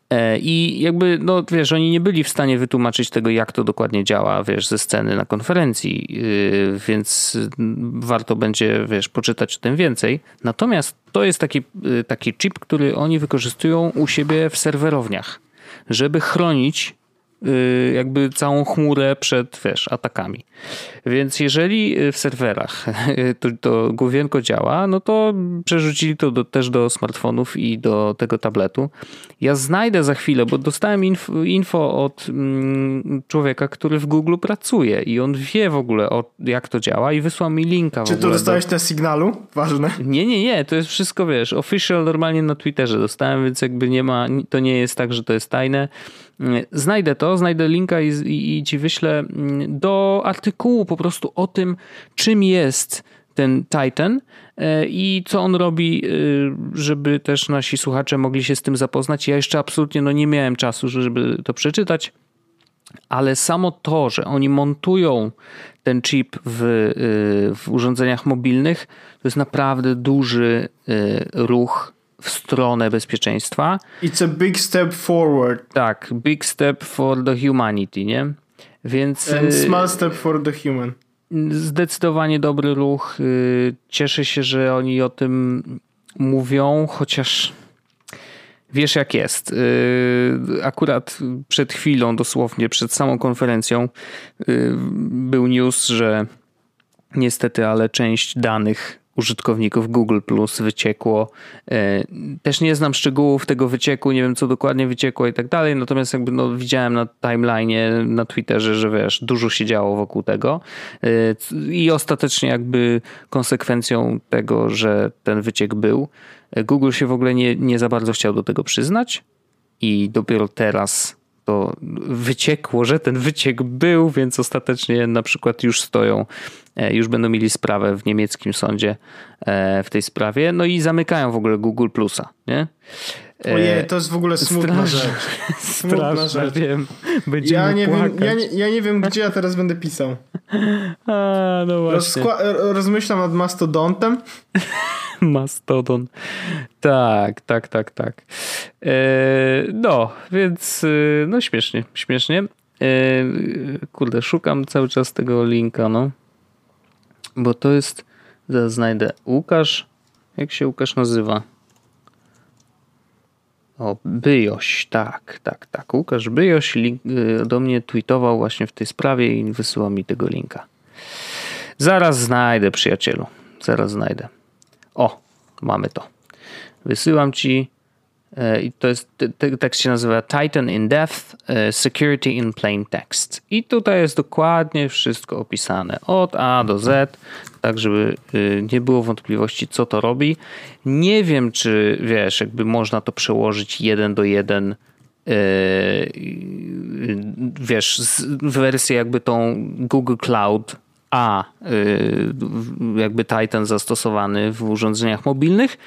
E, I jakby, no wiesz, oni nie byli w stanie wytłumaczyć tego, jak to dokładnie działa, wiesz, ze sceny na konferencji, y, więc warto będzie, wiesz, poczytać o tym więcej. Natomiast to jest taki, y, taki chip, który oni wykorzystują u siebie w serwerowniach żeby chronić jakby całą chmurę przed wiesz, atakami. Więc jeżeli y, w serwerach to, to główienko działa, no to przerzucili to do, też do smartfonów i do tego tabletu. Ja znajdę za chwilę, bo dostałem info, info od mm, człowieka, który w Google pracuje i on wie w ogóle o, jak to działa i wysłał mi linka. Czy to dostałeś do... na sygnalu? Ważne. Nie, nie, nie, to jest wszystko, wiesz, official normalnie na Twitterze dostałem, więc jakby nie ma, to nie jest tak, że to jest tajne. Znajdę to, znajdę linka i, i, i ci wyślę mm, do artykułu po prostu o tym, czym jest ten Titan e, i co on robi, e, żeby też nasi słuchacze mogli się z tym zapoznać. Ja jeszcze absolutnie no, nie miałem czasu, żeby to przeczytać, ale samo to, że oni montują ten chip w, e, w urządzeniach mobilnych, to jest naprawdę duży ruch w stronę bezpieczeństwa. It's a big step forward. Tak, big step for the humanity, nie? Więc. And small step for the human. Zdecydowanie dobry ruch. Y, cieszę się, że oni o tym mówią, chociaż wiesz jak jest. Y, akurat przed chwilą, dosłownie przed samą konferencją, y, był news, że niestety, ale część danych użytkowników Google Plus wyciekło. E, też nie znam szczegółów tego wycieku, nie wiem co dokładnie wyciekło i tak dalej, natomiast jakby no, widziałem na timeline'ie na Twitterze, że wiesz, dużo się działo wokół tego e, i ostatecznie jakby konsekwencją tego, że ten wyciek był, e, Google się w ogóle nie, nie za bardzo chciał do tego przyznać i dopiero teraz to wyciekło, że ten wyciek był, więc ostatecznie na przykład już stoją, e, już będą mieli sprawę w niemieckim sądzie e, w tej sprawie. No i zamykają w ogóle Google Plusa, nie? E, Ojej, to jest w ogóle smutna Straż, rzecz. Smutna rzecz. wiem. Będziemy ja nie płakać. wiem, ja nie, ja nie wiem, gdzie ja teraz będę pisał. A, no właśnie. rozmyślam nad mastodontem. Mastodon. Tak, tak, tak, tak. E, no, więc e, no śmiesznie, śmiesznie. E, kurde, szukam cały czas tego linka, no. Bo to jest, zaraz znajdę, Łukasz, jak się Łukasz nazywa? O, Byjoś, tak, tak, tak. Łukasz Byjoś link, do mnie tweetował właśnie w tej sprawie i wysyła mi tego linka. Zaraz znajdę, przyjacielu. Zaraz znajdę. O, mamy to. Wysyłam ci i to jest, tekst się nazywa Titan in Depth, e, Security in Plain Text. I tutaj jest dokładnie wszystko opisane od A do Z, tak żeby e, nie było wątpliwości, co to robi. Nie wiem, czy wiesz, jakby można to przełożyć jeden do jeden wiesz, wersję jakby tą Google Cloud a jakby Titan zastosowany w urządzeniach mobilnych,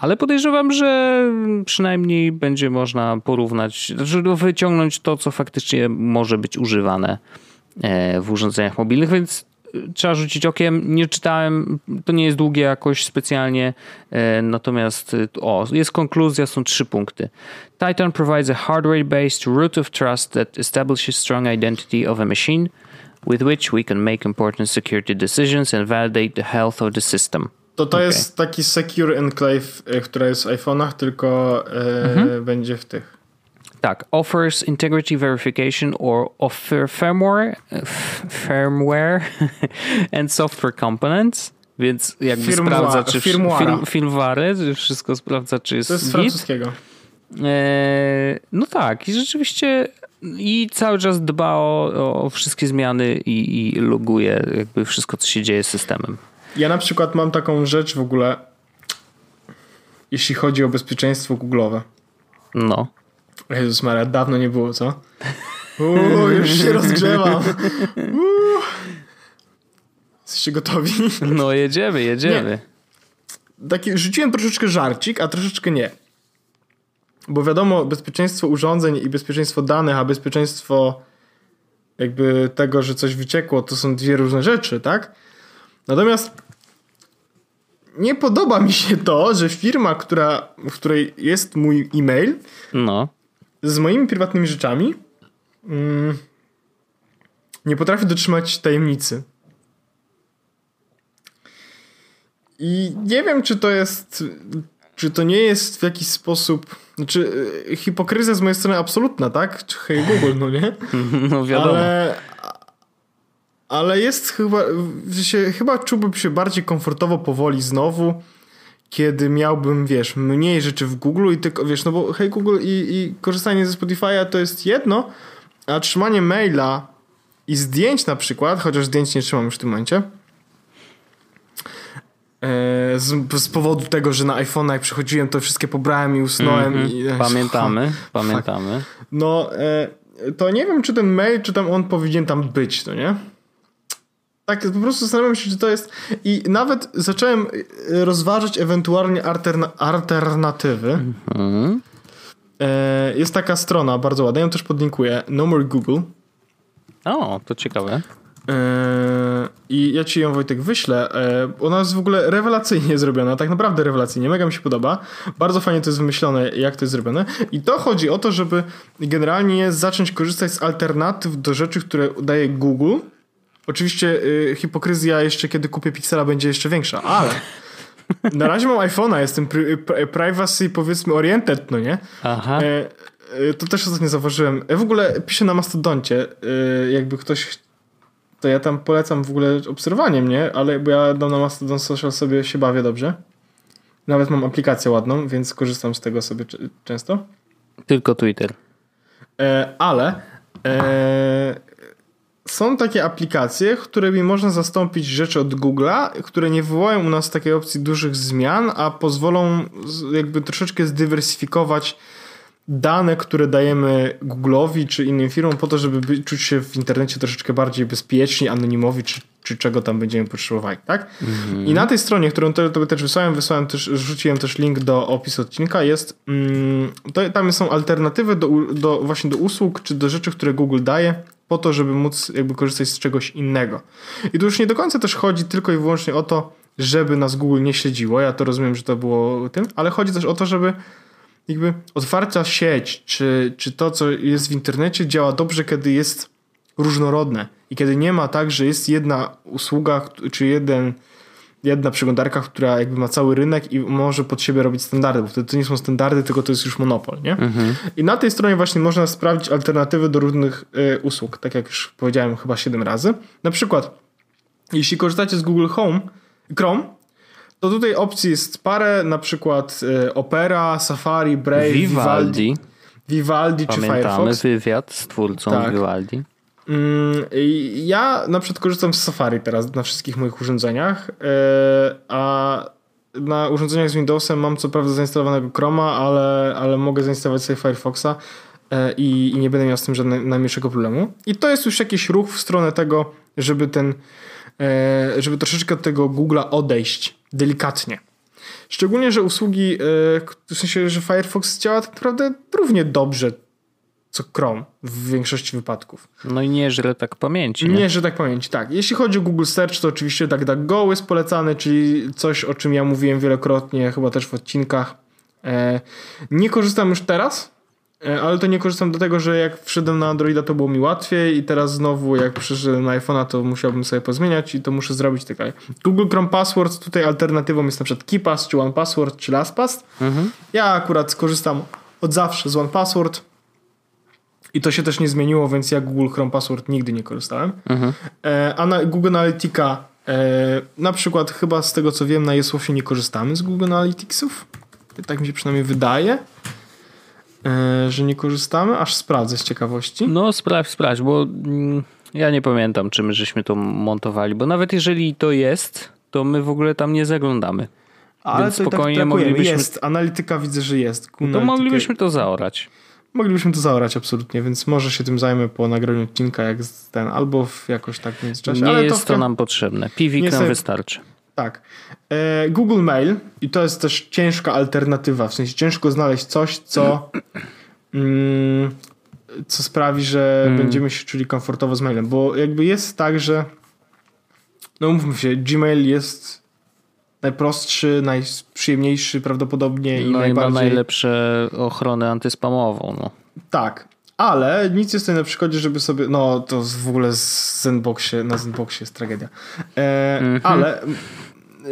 ale podejrzewam, że przynajmniej będzie można porównać, wyciągnąć to, co faktycznie może być używane e, w urządzeniach mobilnych, więc y, trzeba rzucić okiem. Nie czytałem, to nie jest długie jakoś specjalnie, e, natomiast o, jest konkluzja, są trzy punkty. Titan provides a hardware-based root of trust that establishes strong identity of a machine – with which we can make important security decisions and validate the health of the system. To to okay. jest taki Secure Enclave, e, która jest w iPhone'ach, tylko e, mhm. będzie w tych. Tak, offers integrity verification or offer firmware, firmware and software components. Więc jakby Firmwa, sprawdza, czy firmware, wszystko sprawdza, czy jest. To jest z francuskiego. E, no tak, i rzeczywiście i cały czas dba o, o wszystkie zmiany i, i loguje jakby wszystko, co się dzieje z systemem. Ja na przykład mam taką rzecz w ogóle, jeśli chodzi o bezpieczeństwo Google'owe. No. Jezus Maria, dawno nie było, co? Uuu, już się rozgrzewam. Uuu. Jesteście gotowi? No jedziemy, jedziemy. Nie. Taki, rzuciłem troszeczkę żarcik, a troszeczkę nie. Bo wiadomo, bezpieczeństwo urządzeń i bezpieczeństwo danych, a bezpieczeństwo jakby tego, że coś wyciekło, to są dwie różne rzeczy, tak? Natomiast nie podoba mi się to, że firma, która, w której jest mój e-mail, no. z moimi prywatnymi rzeczami, mm, nie potrafi dotrzymać tajemnicy. I nie wiem, czy to jest. Czy to nie jest w jakiś sposób. Znaczy, hipokryzja z mojej strony absolutna, tak? Hej Google, no nie? No wiadomo. Ale, ale jest chyba. Się, chyba czułbym się bardziej komfortowo powoli znowu, kiedy miałbym, wiesz, mniej rzeczy w Google i tylko, wiesz, no bo hej Google i, i korzystanie ze Spotify'a to jest jedno, a trzymanie maila i zdjęć na przykład, chociaż zdjęć nie trzymam już w tym momencie E, z, z, powodu tego, że na iPhone'a jak przychodziłem, to wszystkie pobrałem i usnąłem. Mm -hmm. i, pamiętamy, pamiętamy. No, e, to nie wiem, czy ten mail, czy tam on powinien tam być, no nie? Tak, po prostu zastanawiam się, czy to jest. I nawet zacząłem e, rozważać ewentualnie alterna alternatywy. -hmm. e, jest taka strona bardzo ładna, ją też podlinkuję. No More Google. O, to ciekawe. Yy, I ja ci ją Wojtek wyślę. Yy, ona jest w ogóle rewelacyjnie zrobiona, tak naprawdę rewelacyjnie, mega mi się podoba. Bardzo fajnie to jest wymyślone, jak to jest zrobione. I to chodzi o to, żeby generalnie zacząć korzystać z alternatyw do rzeczy, które daje Google. Oczywiście yy, hipokryzja jeszcze kiedy kupię Pixela będzie jeszcze większa, ale na razie mam iPhone'a, jestem privacy powiedzmy oriented, no nie? Aha. To też ostatnio zauważyłem. Ja w ogóle piszę na Mastodoncie, jakby ktoś to ja tam polecam w ogóle obserwowanie mnie, ale bo ja dam na Mastodon Social sobie się bawię dobrze. Nawet mam aplikację ładną, więc korzystam z tego sobie często. Tylko Twitter. E, ale e, są takie aplikacje, którymi można zastąpić rzeczy od Google'a, które nie wywołają u nas takiej opcji dużych zmian, a pozwolą jakby troszeczkę zdywersyfikować dane, które dajemy Google'owi czy innym firmom po to, żeby czuć się w internecie troszeczkę bardziej bezpiecznie, anonimowi, czy, czy czego tam będziemy potrzebowali, tak? Mm-hmm. I na tej stronie, którą to, to też wysłałem, wysłałem też, rzuciłem też link do opisu odcinka, jest, mm, to, tam są alternatywy do, do, właśnie do usług, czy do rzeczy, które Google daje, po to, żeby móc jakby korzystać z czegoś innego. I tu już nie do końca też chodzi tylko i wyłącznie o to, żeby nas Google nie śledziło, ja to rozumiem, że to było tym, ale chodzi też o to, żeby jakby otwarta sieć, czy, czy to, co jest w internecie, działa dobrze, kiedy jest różnorodne i kiedy nie ma tak, że jest jedna usługa, czy jeden, jedna przeglądarka, która jakby ma cały rynek i może pod siebie robić standardy, bo wtedy to nie są standardy, tylko to jest już monopol, nie? Mhm. I na tej stronie właśnie można sprawdzić alternatywy do różnych y, usług, tak jak już powiedziałem chyba 7 razy. Na przykład, jeśli korzystacie z Google Home, Chrome, to tutaj opcji jest parę, na przykład y, Opera, Safari, Brave, Vivaldi. Vivaldi, czy Firefox. wywiad z twórcą tak. Vivaldi. Mm, ja na przykład korzystam z Safari teraz na wszystkich moich urządzeniach, y, a na urządzeniach z Windowsem mam co prawda zainstalowanego Chroma, ale, ale mogę zainstalować sobie Firefoxa y, i, i nie będę miał z tym żadnego najmniejszego problemu. I to jest już jakiś ruch w stronę tego, żeby ten E, żeby troszeczkę od tego Google'a odejść delikatnie. Szczególnie, że usługi, e, w sensie, że Firefox działa tak naprawdę równie dobrze co Chrome w większości wypadków. No i nie żre tak pamięci. Nie, nie że tak pamięci, tak. Jeśli chodzi o Google Search, to oczywiście DuckDuckGo jest polecany, czyli coś, o czym ja mówiłem wielokrotnie, chyba też w odcinkach. E, nie korzystam już teraz, E, ale to nie korzystam do tego, że jak wszedłem na Androida to było mi łatwiej i teraz znowu jak przyszedłem na iPhone'a to musiałbym sobie pozmieniać i to muszę zrobić tak. Google Chrome Passwords tutaj alternatywą jest na przykład KeePass, czy OnePassword, czy LastPass. Mhm. Ja akurat skorzystam od zawsze z OnePassword i to się też nie zmieniło, więc ja Google Chrome Password nigdy nie korzystałem. Mhm. E, a na Google Analytica e, na przykład chyba z tego co wiem na Jesłosie nie korzystamy z Google Analyticsów. Tak mi się przynajmniej wydaje. e, że nie korzystamy? Aż sprawdzę z ciekawości. No sprawdź, sprawdź, bo mm, ja nie pamiętam, czy my żeśmy to montowali, bo nawet jeżeli to jest, to my w ogóle tam nie zaglądamy. Ale Więc to tak spokojnie trakujemy. moglibyśmy- Jest, analityka widzę, że jest. To Analitykę- moglibyśmy to zaorać. Moglibyśmy to zaorać absolutnie, więc może się tym zajmę po nagraniu odcinka, jak ten, albo w jakoś tak w międzyczasie. Nie ale jest to tym- nam potrzebne. Piwik nam sobie- wystarczy. Tak. E, Google Mail i to jest też ciężka alternatywa, w sensie ciężko znaleźć coś, co, mm, co sprawi, że Mm. będziemy się czuli komfortowo z mailem, bo jakby jest tak, że no mówmy się, Gmail jest najprostszy, najprzyjemniejszy prawdopodobnie i No ma najbardziej... najlepsze ochronę antyspamową. No. Tak, ale nic jest tutaj na przykładzie, żeby sobie. No, to w ogóle z Zenboxie, na Zenboxie jest tragedia. E, Mhm. Ale m,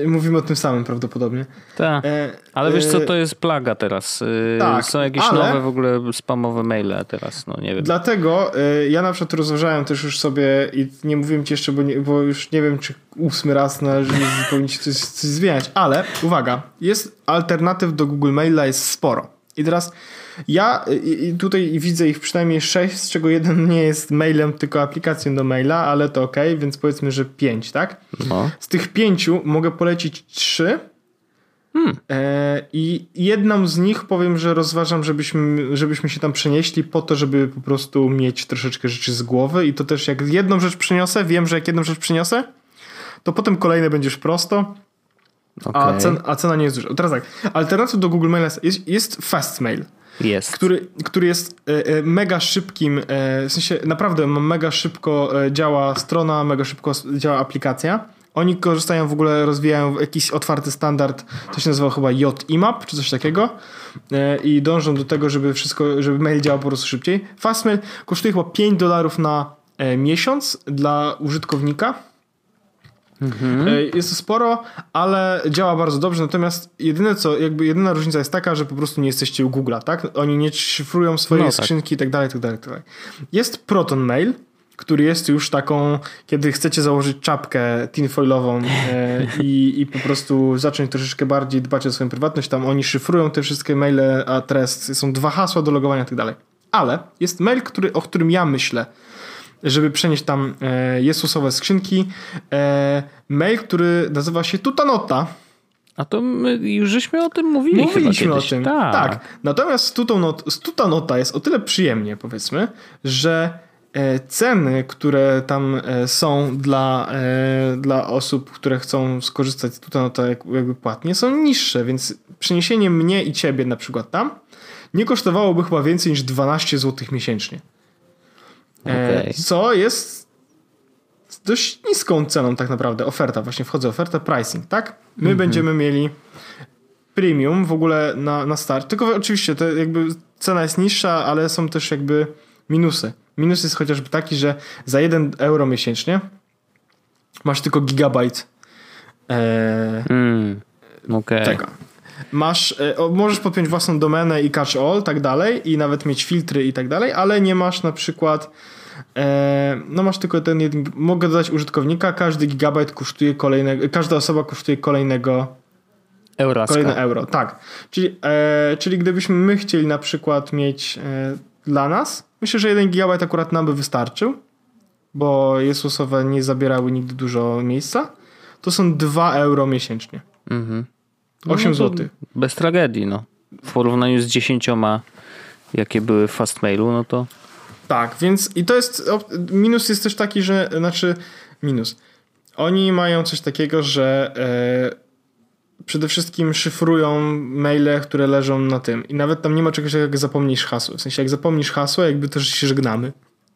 mówimy o tym samym prawdopodobnie. Tak. E, Ale wiesz co, e, to jest plaga teraz. Yy, tak, Są jakieś ale- nowe w ogóle spamowe maile teraz, no nie wiem. Dlatego e, ja na przykład rozważałem też już sobie i nie mówiłem ci jeszcze, bo, nie, bo już nie wiem, czy ósmy raz należy powinniście coś, coś zmieniać, ale uwaga, jest alternatyw do Google Maila jest sporo. I teraz ja i, tutaj widzę ich przynajmniej sześć, z czego jeden nie jest mailem, tylko aplikacją do maila, ale to ok, więc powiedzmy, że pięć, tak? No. Z tych pięciu mogę polecić trzy. E, I jedną z nich powiem, że rozważam, żebyśmy, żebyśmy się tam przenieśli po to, żeby po prostu mieć troszeczkę rzeczy z głowy. I to też jak jedną rzecz przyniosę, wiem, że jak jedną rzecz przyniosę, to potem kolejne będziesz prosto, a, Okej. cen, a cena nie jest duża. Teraz tak, alternatyw do Google Maila jest, jest Fastmail Jest. który, który jest e, e, mega szybkim, e, w sensie naprawdę mega szybko działa strona, mega szybko działa aplikacja. Oni korzystają w ogóle, rozwijają jakiś otwarty standard, to się nazywa chyba JIMAP czy coś takiego i dążą do tego, żeby wszystko, żeby mail działał po prostu szybciej. Fastmail kosztuje chyba 5 dolarów na miesiąc dla użytkownika. E, Jest to sporo, ale działa bardzo dobrze. Natomiast jedyne co, jakby jedyna różnica jest taka, że po prostu nie jesteście u Google'a, tak? Oni nie szyfrują swoje No tak. skrzynki i tak dalej, i tak dalej, i tak dalej. Jest Proton Mail, który jest już taką, kiedy chcecie założyć czapkę tinfoilową e, i, i po prostu zacząć troszeczkę bardziej dbać o swoją prywatność, tam oni szyfrują te wszystkie maile, adres, są dwa hasła do logowania i tak dalej. Ale jest mail, który, o którym ja myślę, żeby przenieść tam e, Jezusowe skrzynki. E, mail, który nazywa się Tutanota. A to my już żeśmy o tym mówili Mówiliśmy o tym. Tak. Natomiast z Tutanot, z Tutanota jest o tyle przyjemnie, powiedzmy, że e, ceny, które tam są dla, dla osób, które chcą skorzystać z Tutanota jak- jakby płatnie, są niższe, więc przeniesienie mnie i ciebie na przykład tam nie kosztowałoby chyba więcej niż 12 zł miesięcznie. E, Okej. Co jest dość niską ceną tak naprawdę. Oferta, właśnie wchodzę oferta, pricing, tak? My będziemy mieli premium w ogóle na, na start. Tylko oczywiście to jakby cena jest niższa, ale są też jakby minusy. Minus jest chociażby taki, że za 1 euro miesięcznie masz tylko gigabajt e, Mm. Okej. tego. Masz, e, o, możesz podpiąć własną domenę i catch all, tak dalej, i nawet mieć filtry i tak dalej, ale nie masz na przykład, e, no masz tylko ten jeden, mogę dodać użytkownika, każdy gigabajt kosztuje kolejnego, każda osoba kosztuje kolejnego, Euraska. kolejne euro, tak. Czyli, e, czyli gdybyśmy my chcieli na przykład mieć e, dla nas, myślę, że jeden gigabajt akurat nam by wystarczył, bo Jezusowe nie zabierały nigdy dużo miejsca, to są 2 euro miesięcznie. Mhm. 8 No zł. Bez tragedii, no. W porównaniu z dziesięcioma, jakie były w Fastmailu, no to Tak, więc i to jest. Minus jest też taki, że. Znaczy, minus. Oni mają coś takiego, że e, przede wszystkim szyfrują maile, które leżą na tym. I nawet tam nie ma czegoś takiego, jak zapomnisz hasło. W sensie, jak zapomnisz hasło, jakby też się żegnamy.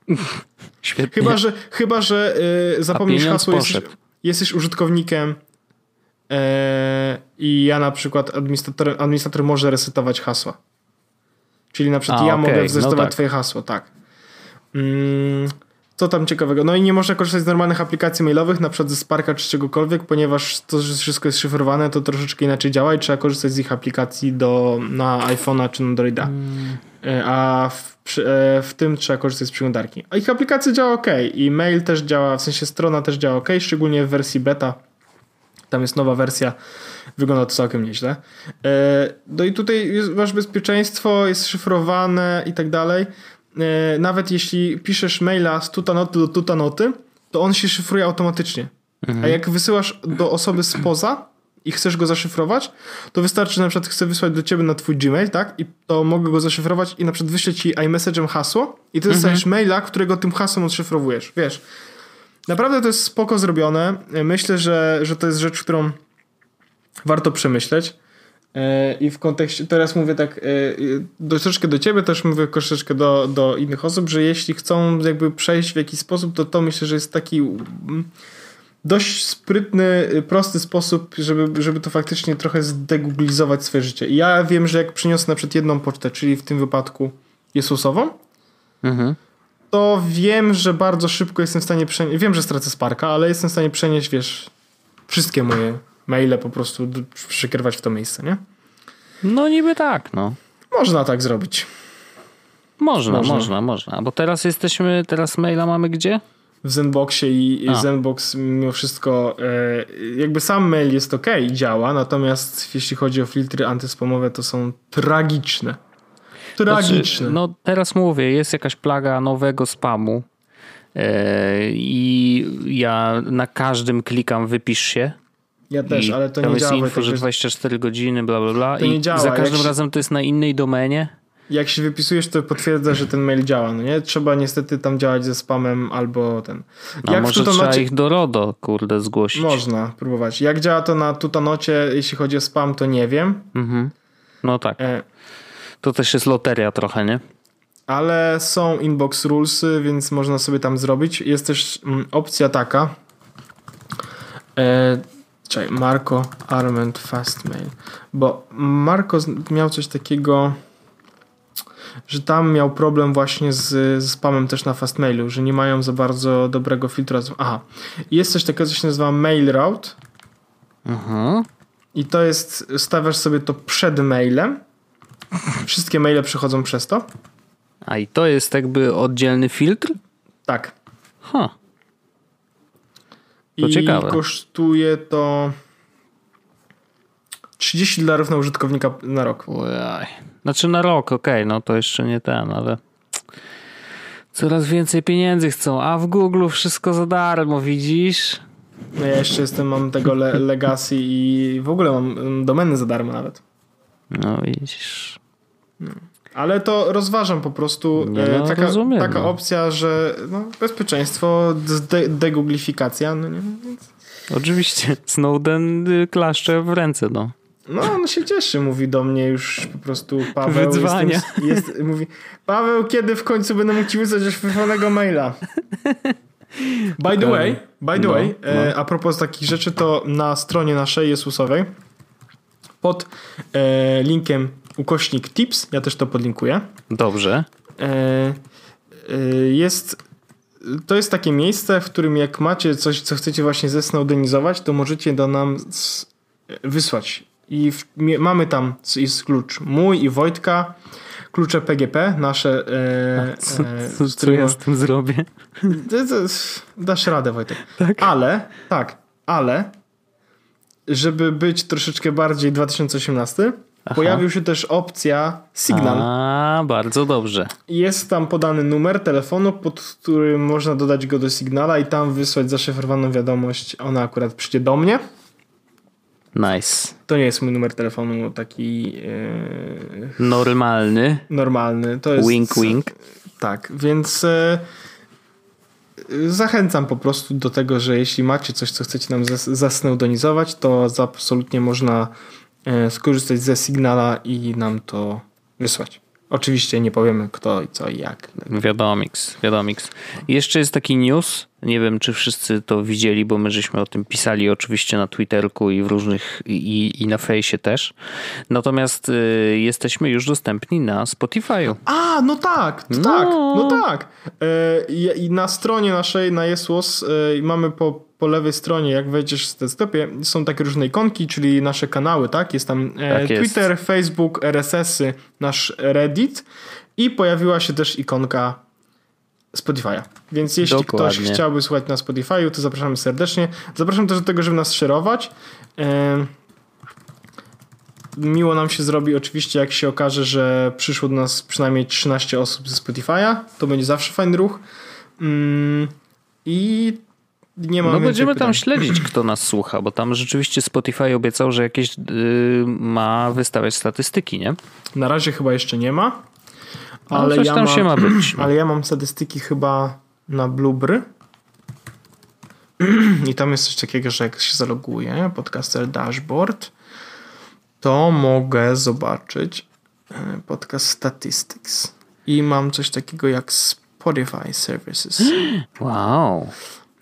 świetnie. Chyba, że, chyba, że e, zapomnisz hasło, jesteś, jesteś użytkownikiem i ja na przykład administrator, administrator może resetować hasła. Czyli na przykład A, ja okej, mogę no zresetować tak. twoje hasło, tak. Mm, co tam ciekawego? No i nie można korzystać z normalnych aplikacji mailowych, na przykład ze Sparka czy czegokolwiek, ponieważ to, że wszystko jest szyfrowane, to troszeczkę inaczej działa i trzeba korzystać z ich aplikacji do, na iPhone'a czy na Androida. Mm. E, A w, e, w tym trzeba korzystać z przeglądarki. A ich aplikacja działa ok i mail też działa, w sensie strona też działa ok, szczególnie w wersji beta. Tam jest nowa wersja, wygląda to całkiem nieźle. E, no i tutaj jest, masz bezpieczeństwo, jest szyfrowane i tak dalej. E, nawet jeśli piszesz maila z tutanoty do tutanoty, to on się szyfruje automatycznie. Mhm. A jak wysyłasz do osoby spoza i chcesz go zaszyfrować, to wystarczy, że na przykład chcę wysłać do ciebie na twój Gmail, tak? I to mogę go zaszyfrować i na przykład wyślę ci iMessage'em hasło i ty dostajesz mhm. maila, którego tym hasłem odszyfrowujesz, wiesz. Naprawdę to jest spoko zrobione. Myślę, że, że to jest rzecz, którą warto przemyśleć. E, I w kontekście, teraz mówię tak, e, troszeczkę do ciebie, też mówię troszeczkę do, do innych osób, że jeśli chcą jakby przejść w jakiś sposób, to to myślę, że jest taki dość sprytny, prosty sposób, żeby, żeby to faktycznie trochę zdeguglizować swoje życie. I ja wiem, że jak przyniosę na przykład jedną pocztę, czyli w tym wypadku Jesusową, mhm. To wiem, że bardzo szybko jestem w stanie przenieść, wiem, że stracę Sparka, ale jestem w stanie przenieść, wiesz, wszystkie moje maile po prostu przykrywać w to miejsce, nie? No niby tak, no. Można tak zrobić. Można, można, można, można. Bo teraz jesteśmy, teraz maila mamy gdzie? W Zenboxie i A. Zenbox mimo wszystko e, jakby sam mail jest ok, działa, natomiast jeśli chodzi o filtry antyspamowe, to są tragiczne. Tragiczne. Znaczy, no teraz mówię, jest jakaś plaga nowego spamu e, i ja na każdym klikam wypisz się ja też, ale to nie jest działa. info, tak, że 24 godziny, bla, bla, bla. To I nie działa. za każdym razem to jest na innej domenie. Jak się wypisujesz, to potwierdza, że ten mail działa, no nie? Trzeba niestety tam działać ze spamem albo ten. A jak może trzeba ich do RODO, kurde, zgłosić. Można próbować. Jak działa to na Tutanocie, jeśli chodzi o spam, to nie wiem. Mhm. No tak. E... To też jest loteria trochę, nie? Ale są inbox rulesy, więc można sobie tam zrobić. Jest też mm, opcja taka. E Czekaj, Marco Arment Fastmail. Bo Marco miał coś takiego, że tam miał problem właśnie z, z spamem też na Fastmailu, że nie mają za bardzo dobrego filtra. Aha, jest coś takiego, co się nazywa Mail Route. Mhm. I to jest, stawiasz sobie to przed mailem. Wszystkie maile przechodzą przez to. A i to jest jakby oddzielny filtr? Tak. Huh. To I ciekawe. kosztuje to 30 dolarów na użytkownika na rok. Ojaj. Znaczy na rok, okej, okay, no to jeszcze nie ten, ale coraz więcej pieniędzy chcą, a w Google wszystko za darmo, widzisz? No ja jeszcze jestem, mam tego le Legacy i w ogóle mam domeny za darmo nawet. No widzisz. No. Ale to rozważam po prostu Nie, e, no, taka, rozumiem, taka no. opcja, że no, bezpieczeństwo, de deguglifikacja. No nie, więc... Oczywiście. Snowden y, klaszcze w ręce, no. No, on się cieszy, mówi do mnie już po prostu Paweł. Wyzwania. Jestem, jest, mówi, Paweł, kiedy w końcu będę mógł ci wysłać oszifrowanego maila? By the way, by the no, way, no. E, a propos takich rzeczy, to na stronie naszej Jezusowej pod e, linkiem ukośnik tips, ja też to podlinkuję. Dobrze. E, e, jest to jest takie miejsce, w którym jak macie coś, co chcecie właśnie zesnowdenizować, to możecie do nam wysłać. I w, mamy tam jest klucz mój i Wojtka, klucze PGP, nasze. E, co, e, co, co ja z tym zrobię? dasz radę, Wojtek. Tak? Ale, tak, ale żeby być troszeczkę bardziej 2018, Aha. pojawił się też opcja Signal. A, bardzo dobrze. Jest tam podany numer telefonu, pod którym można dodać go do Signala i tam wysłać zaszyfrowaną wiadomość. Ona akurat przyjdzie do mnie. Nice. To nie jest mój numer telefonu taki yy, normalny. Normalny. To jest, wink wink. Tak, więc yy, zachęcam po prostu do tego, że jeśli macie coś, co chcecie nam zasneudonizować, to absolutnie można skorzystać ze Signala i nam to wysłać. Oczywiście nie powiemy kto i co i jak. Wiadomix, wiadomix. Jeszcze jest taki news, nie wiem czy wszyscy to widzieli, bo my żeśmy o tym pisali oczywiście na Twitterku i w różnych i, i na fejsie też. Natomiast y, jesteśmy już dostępni na Spotify'u. A, no tak, no. tak, no tak. Y, I na stronie naszej na Jesłos y, mamy po po lewej stronie, jak wejdziesz w desktopie, są takie różne ikonki, czyli nasze kanały, tak? Jest tam e, tak Twitter, jest. Facebook, RSS-y, nasz Reddit i pojawiła się też ikonka Spotify'a. Więc jeśli Dokładnie. ktoś chciałby słuchać na Spotify'u, to zapraszamy serdecznie. Zapraszam też do tego, żeby nas szerować. Miło nam się zrobi oczywiście, jak się okaże, że przyszło do nas przynajmniej 13 osób ze Spotify'a. To będzie zawsze fajny ruch. Mm, I nie ma No będziemy pytań. tam śledzić, kto nas słucha, bo tam rzeczywiście Spotify obiecał, że jakieś yy, ma wystawiać statystyki, nie? Na razie chyba jeszcze nie ma. No, ale no, ja tam mam, się ma być. No. Ale ja mam statystyki chyba na Blubry. I tam jest coś takiego, że jak się zaloguję, podcaster dashboard, to mogę zobaczyć e, podcast statistics. I mam coś takiego jak Spotify Services. Wow.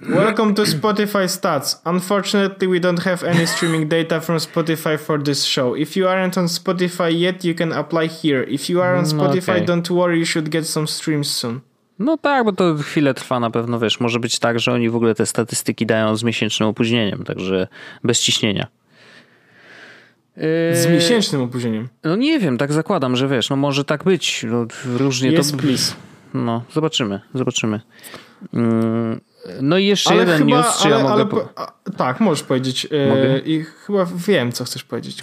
Welcome to Spotify Stats. Unfortunately, we don't have any streaming data from Spotify for this show. If you aren't on Spotify yet, you can apply here. If you are on mm, Spotify, okay. don't worry, you should get some streams soon. No tak, bo to chwilę trwa na pewno, wiesz, może być tak, że oni w ogóle te statystyki dają z miesięcznym opóźnieniem, także bez ciśnienia. Z miesięcznym opóźnieniem? No nie wiem, tak zakładam, że wiesz, no może tak być. No, różnie yes, to... please. No, zobaczymy, zobaczymy. No i jeszcze ale jeden chyba, news, czy ale, ja mogę... Ale, po... tak, możesz powiedzieć. E, mogę? I chyba wiem, co chcesz powiedzieć.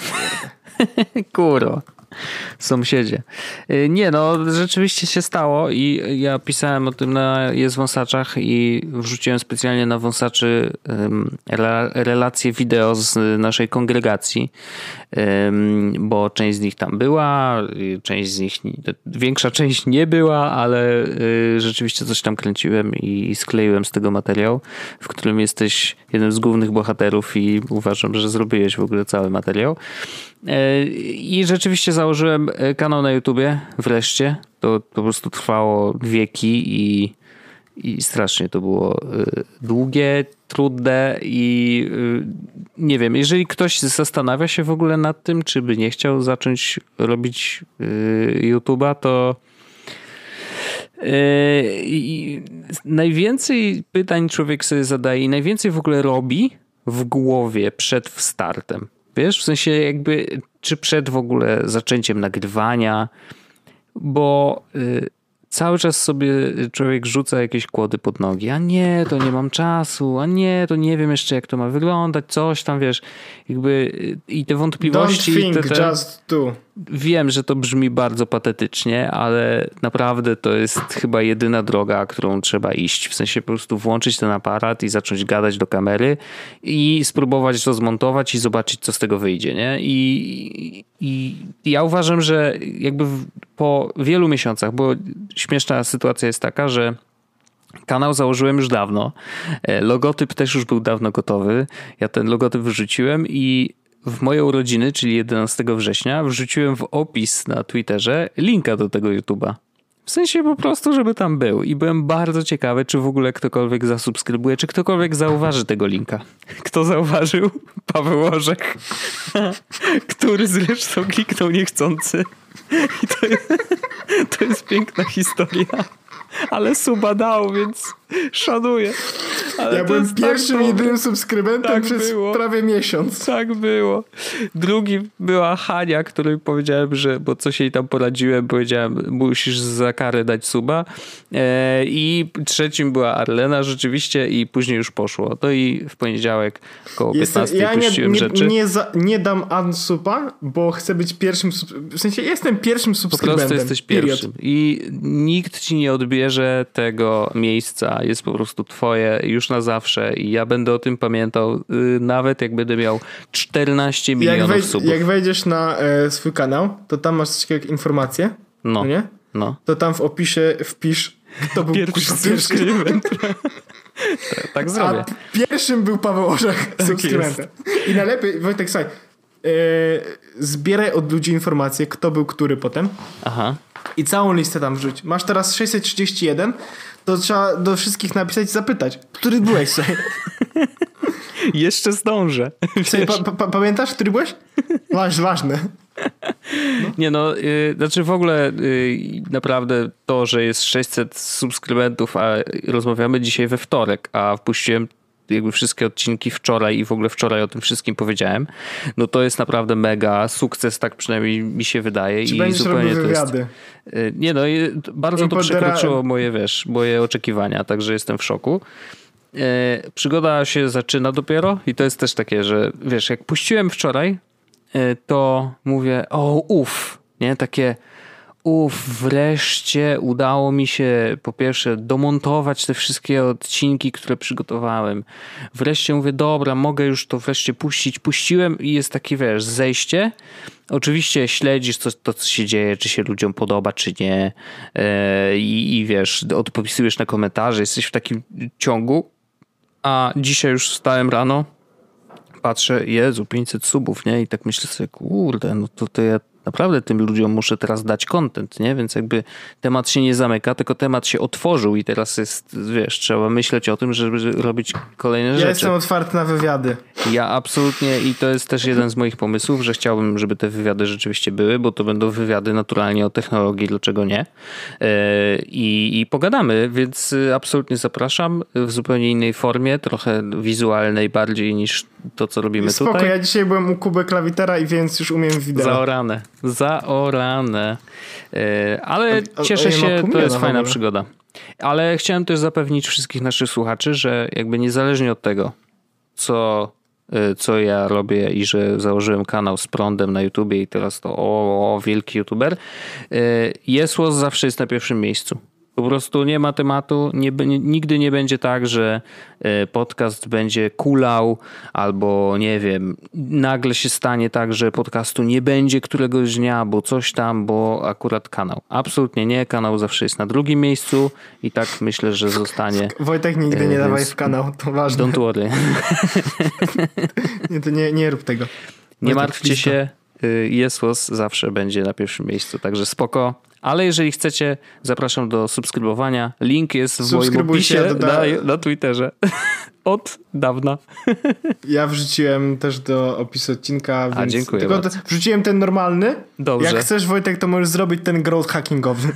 Kuro sąsiedzie. Y, nie, no rzeczywiście się stało i ja pisałem o tym na Jest Wąsaczach i wrzuciłem specjalnie na Wąsaczy relacje wideo z naszej kongregacji, bo część z nich tam była, część z nich, większa część nie była, ale y, rzeczywiście coś tam kręciłem i skleiłem z tego materiał, w którym jesteś jednym z głównych bohaterów i uważam, że zrobiłeś w ogóle cały materiał. E, I rzeczywiście założyłem e, kanał na YouTubie wreszcie. To, po prostu trwało wieki i, i strasznie to było e, długie, trudne i nie wiem, jeżeli ktoś zastanawia się w ogóle nad tym, czy by nie chciał zacząć robić YouTube'a, to najwięcej pytań człowiek sobie zadaje i najwięcej w ogóle robi w głowie przed startem. Wiesz, w sensie jakby, czy przed w ogóle zaczęciem nagrywania, bo y, cały czas sobie człowiek rzuca jakieś kłody pod nogi. A nie, to nie mam czasu, a nie, to nie wiem jeszcze jak to ma wyglądać, coś tam, wiesz, jakby i te wątpliwości. Don't think, te, te, just do. Wiem, że to brzmi bardzo patetycznie, ale naprawdę to jest chyba jedyna droga, którą trzeba iść. W sensie po prostu włączyć ten aparat i zacząć gadać do kamery i spróbować to zmontować i zobaczyć, co z tego wyjdzie, nie? I, i ja uważam, że jakby po wielu miesiącach, bo śmieszna sytuacja jest taka, że Kanał założyłem już dawno. E, logotyp też już był dawno gotowy. Ja ten logotyp wyrzuciłem i w moje urodziny, czyli 11 września, wrzuciłem w opis na Twitterze linka do tego YouTube'a. W sensie po prostu, żeby tam był. I byłem bardzo ciekawy, czy w ogóle ktokolwiek zasubskrybuje, czy ktokolwiek zauważy tego linka. Kto zauważył? Paweł Orzech. Który zresztą kliknął niechcący. I to jest, to jest piękna historia ale suba dał, więc szanuję. Ale ja byłem pierwszym tak jedynym subskrybentem tak przez było. prawie miesiąc. Tak było. Drugi była Hania, której powiedziałem, że, bo coś jej tam poradziłem, powiedziałem, musisz za karę dać suba. E, I trzecim była Arlena rzeczywiście i później już poszło. No i w poniedziałek koło Jestem, 15 ja puściłem nie, rzeczy. Nie, za, nie dam unsuba, bo chcę być pierwszym, w sensie jestem pierwszym subskrybentem. Po prostu jesteś pierwszym. Period. I nikt ci nie odbierze tego miejsca. Jest po prostu twoje już na zawsze i ja będę o tym pamiętał, y, nawet jak będę miał 14 milionów jak wej- subów. Jak wejdziesz na e, swój kanał, to tam masz jak informacje, no. no. nie? No. To tam w opisie wpisz, kto był pierwszy subskrybent. tak, tak zrobię. A pierwszym był Paweł Orzech tak subskrybentem. I najlepiej, Wojtek, słuchaj, e, zbieraj od ludzi informacje, kto był który potem. Aha. I całą listę tam wrzuć. Masz teraz 631, to trzeba do wszystkich napisać i zapytać, który byłeś sobie. Jeszcze zdążę. pa, pa, pamiętasz, który byłeś? Waż, ważne. No. Nie no, yy, znaczy w ogóle yy, naprawdę to, że jest 600 subskrybentów, a rozmawiamy dzisiaj we wtorek, a wpuściłem jakby wszystkie odcinki wczoraj i w ogóle wczoraj o tym wszystkim powiedziałem, no to jest naprawdę mega sukces, tak przynajmniej mi się wydaje. Czy I zupełnie to jest. wywiady? Y, Nie no, i bardzo to przekroczyło moje, wiesz, moje oczekiwania, także jestem w szoku. E, Przygoda się zaczyna dopiero i to jest też takie, że wiesz, jak puściłem wczoraj, e, to mówię, o uff, nie, takie uff, wreszcie udało mi się po pierwsze domontować te wszystkie odcinki, które przygotowałem. Wreszcie mówię, dobra, mogę już to wreszcie puścić. Puściłem i jest takie, wiesz, zejście. Oczywiście śledzisz to, to co się dzieje, czy się ludziom podoba, czy nie. I, I wiesz, odpisujesz na komentarze, jesteś w takim ciągu. A dzisiaj już wstałem rano, patrzę, Jezu, 500 subów, nie? I tak myślę sobie, kurde, no to, to ja naprawdę tym ludziom muszę teraz dać content, nie? Więc jakby temat się nie zamyka, tylko temat się otworzył i teraz jest, wiesz, trzeba myśleć o tym, żeby robić kolejne Ja rzeczy. jestem otwarty na wywiady. Ja absolutnie i to jest też jeden z moich pomysłów, że chciałbym, żeby te wywiady rzeczywiście były, bo to będą wywiady naturalnie o technologii, dlaczego nie. E, I, i pogadamy, więc absolutnie zapraszam w zupełnie innej formie, trochę wizualnej bardziej niż to, co robimy Spoko, tutaj. ja dzisiaj byłem u Kuby Klawitera i więc już umiem wideo. Zaorane, zaorane. E, Ale cieszę się, to jest fajna przygoda. Ale chciałem też zapewnić wszystkich naszych słuchaczy, że jakby niezależnie od tego, co, y, co ja robię i że założyłem kanał z prądem na YouTubie i teraz to o, o wielki YouTuber, y, Jesłos zawsze jest na pierwszym miejscu. Po prostu nie ma tematu, nie, nigdy nie będzie tak, że y, podcast będzie kulał albo nie wiem, nagle się stanie tak, że podcastu nie będzie któregoś dnia, bo coś tam, bo akurat kanał. Absolutnie nie, kanał zawsze jest na drugim miejscu i tak myślę, że zostanie. Wojtek nigdy E, nie dawaj w kanał, to ważne. Don't worry. Nie, to nie, nie rób tego. Nie Wojtek, martwcie lista. się, y, Jesłos zawsze będzie na pierwszym miejscu, także spoko. Ale jeżeli chcecie, zapraszam do subskrybowania. Link jest w moim opisie na, na Twitterze. Od dawna. Ja wrzuciłem też do opisu odcinka, więc dziękuję tylko bardzo. wrzuciłem ten normalny. Dobrze. Jak chcesz Wojtek, to możesz zrobić ten growth hackingowy.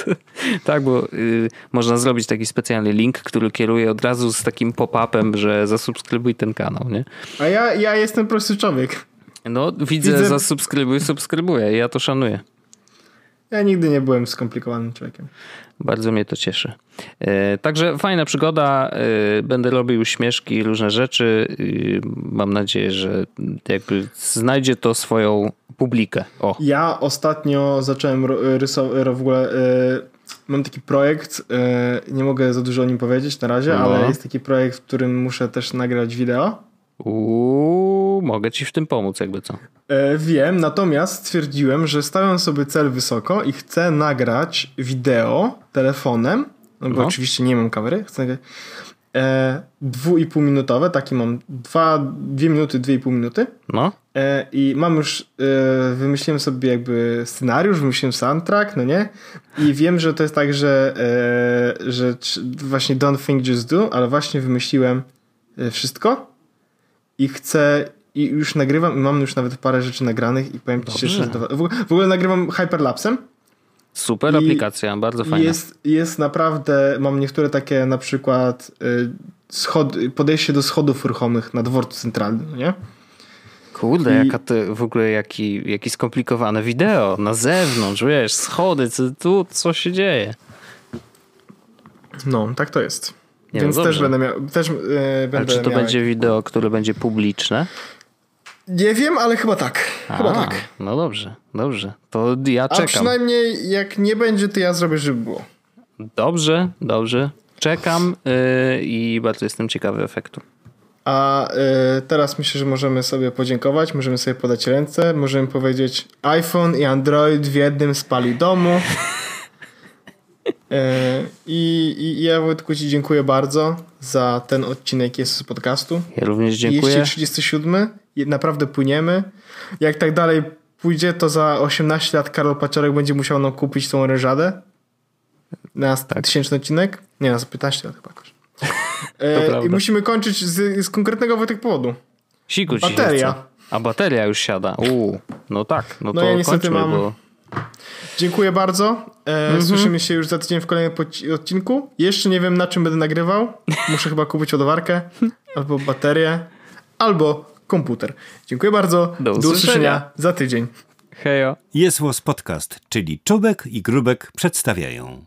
tak, bo y, można zrobić taki specjalny link, który kieruje od razu z takim pop-upem, że zasubskrybuj ten kanał, nie? A ja, ja jestem prosty człowiek. No, widzę, Widzę- zasubskrybuj, subskrybuję. Ja to szanuję. Ja nigdy nie byłem skomplikowanym człowiekiem. Bardzo mnie to cieszy. E, Także fajna przygoda. e, Będę robił śmieszki, różne rzeczy. e, Mam nadzieję, że jakby znajdzie to swoją publikę. O, Ja ostatnio zacząłem rysować w ogóle. mam taki projekt, nie mogę za dużo o nim powiedzieć na razie, No. ale jest taki projekt, w którym muszę też nagrać wideo. Uuu, mogę ci w tym pomóc, jakby co. E, wiem, natomiast stwierdziłem, że stawiam sobie cel wysoko i chcę nagrać wideo telefonem, no bo No. oczywiście nie mam kamery, chcę nagrać e, dwu i pół minutowe, taki mam dwa, dwie minuty, dwie i pół minuty No, e, i mam już, e, wymyśliłem sobie jakby scenariusz, wymyśliłem soundtrack, no nie? I wiem, że to jest tak, że, e, że właśnie don't think, just do, ale właśnie wymyśliłem e, wszystko i chcę i już nagrywam i mam już nawet parę rzeczy nagranych i powiem ci Dobrze. szczerze, że w, ogóle- nagrywam hyperlapsem super I- aplikacja, bardzo fajna. jest, jest naprawdę, mam niektóre takie na przykład y, schod, podejście do schodów ruchomych na dworcu centralnym, nie? Kurde, i- jaka to w ogóle jaki, jaki skomplikowane wideo na zewnątrz, wiesz, schody, co, tu co się dzieje. No, tak to jest. Nie, Więc no też będę miał, też, y, będę Ale czy to miał będzie wideo, które będzie publiczne? Nie wiem, ale chyba tak. Chyba A, tak. No dobrze, dobrze. To ja A czekam. przynajmniej jak nie będzie, to ja zrobię, żeby było. Dobrze, dobrze. Czekam yy, i bardzo jestem ciekawy efektu. A y, teraz myślę, że możemy sobie podziękować, możemy sobie podać ręce, możemy powiedzieć iPhone i Android w jednym spali domu. Y, I, I ja Wojtku Ci dziękuję bardzo za ten odcinek jest z podcastu. Ja również dziękuję. 237. Je- Naprawdę płyniemy. Jak tak dalej pójdzie, to za 18 lat Karol Paciorek będzie musiał nam kupić tą orężadę. Na tak. tysięczny odcinek? Nie, na 15 lat chyba jakoś. E, I musimy kończyć z, z konkretnego Wojtek powodu. Siku Bateria. A bateria już siada. Uuu, no tak, no, No to ja niestety kończmy, mam- bo Dziękuję bardzo. E, Mhm. Słyszymy się już za tydzień w kolejnym poci- odcinku. Jeszcze nie wiem, na czym będę nagrywał. Muszę chyba kupić ładowarkę, albo baterię, albo komputer. Dziękuję bardzo. Do usłyszenia usłyszenia. za tydzień. Hejo. Jest Podcast, czyli Czubek i Grubek przedstawiają.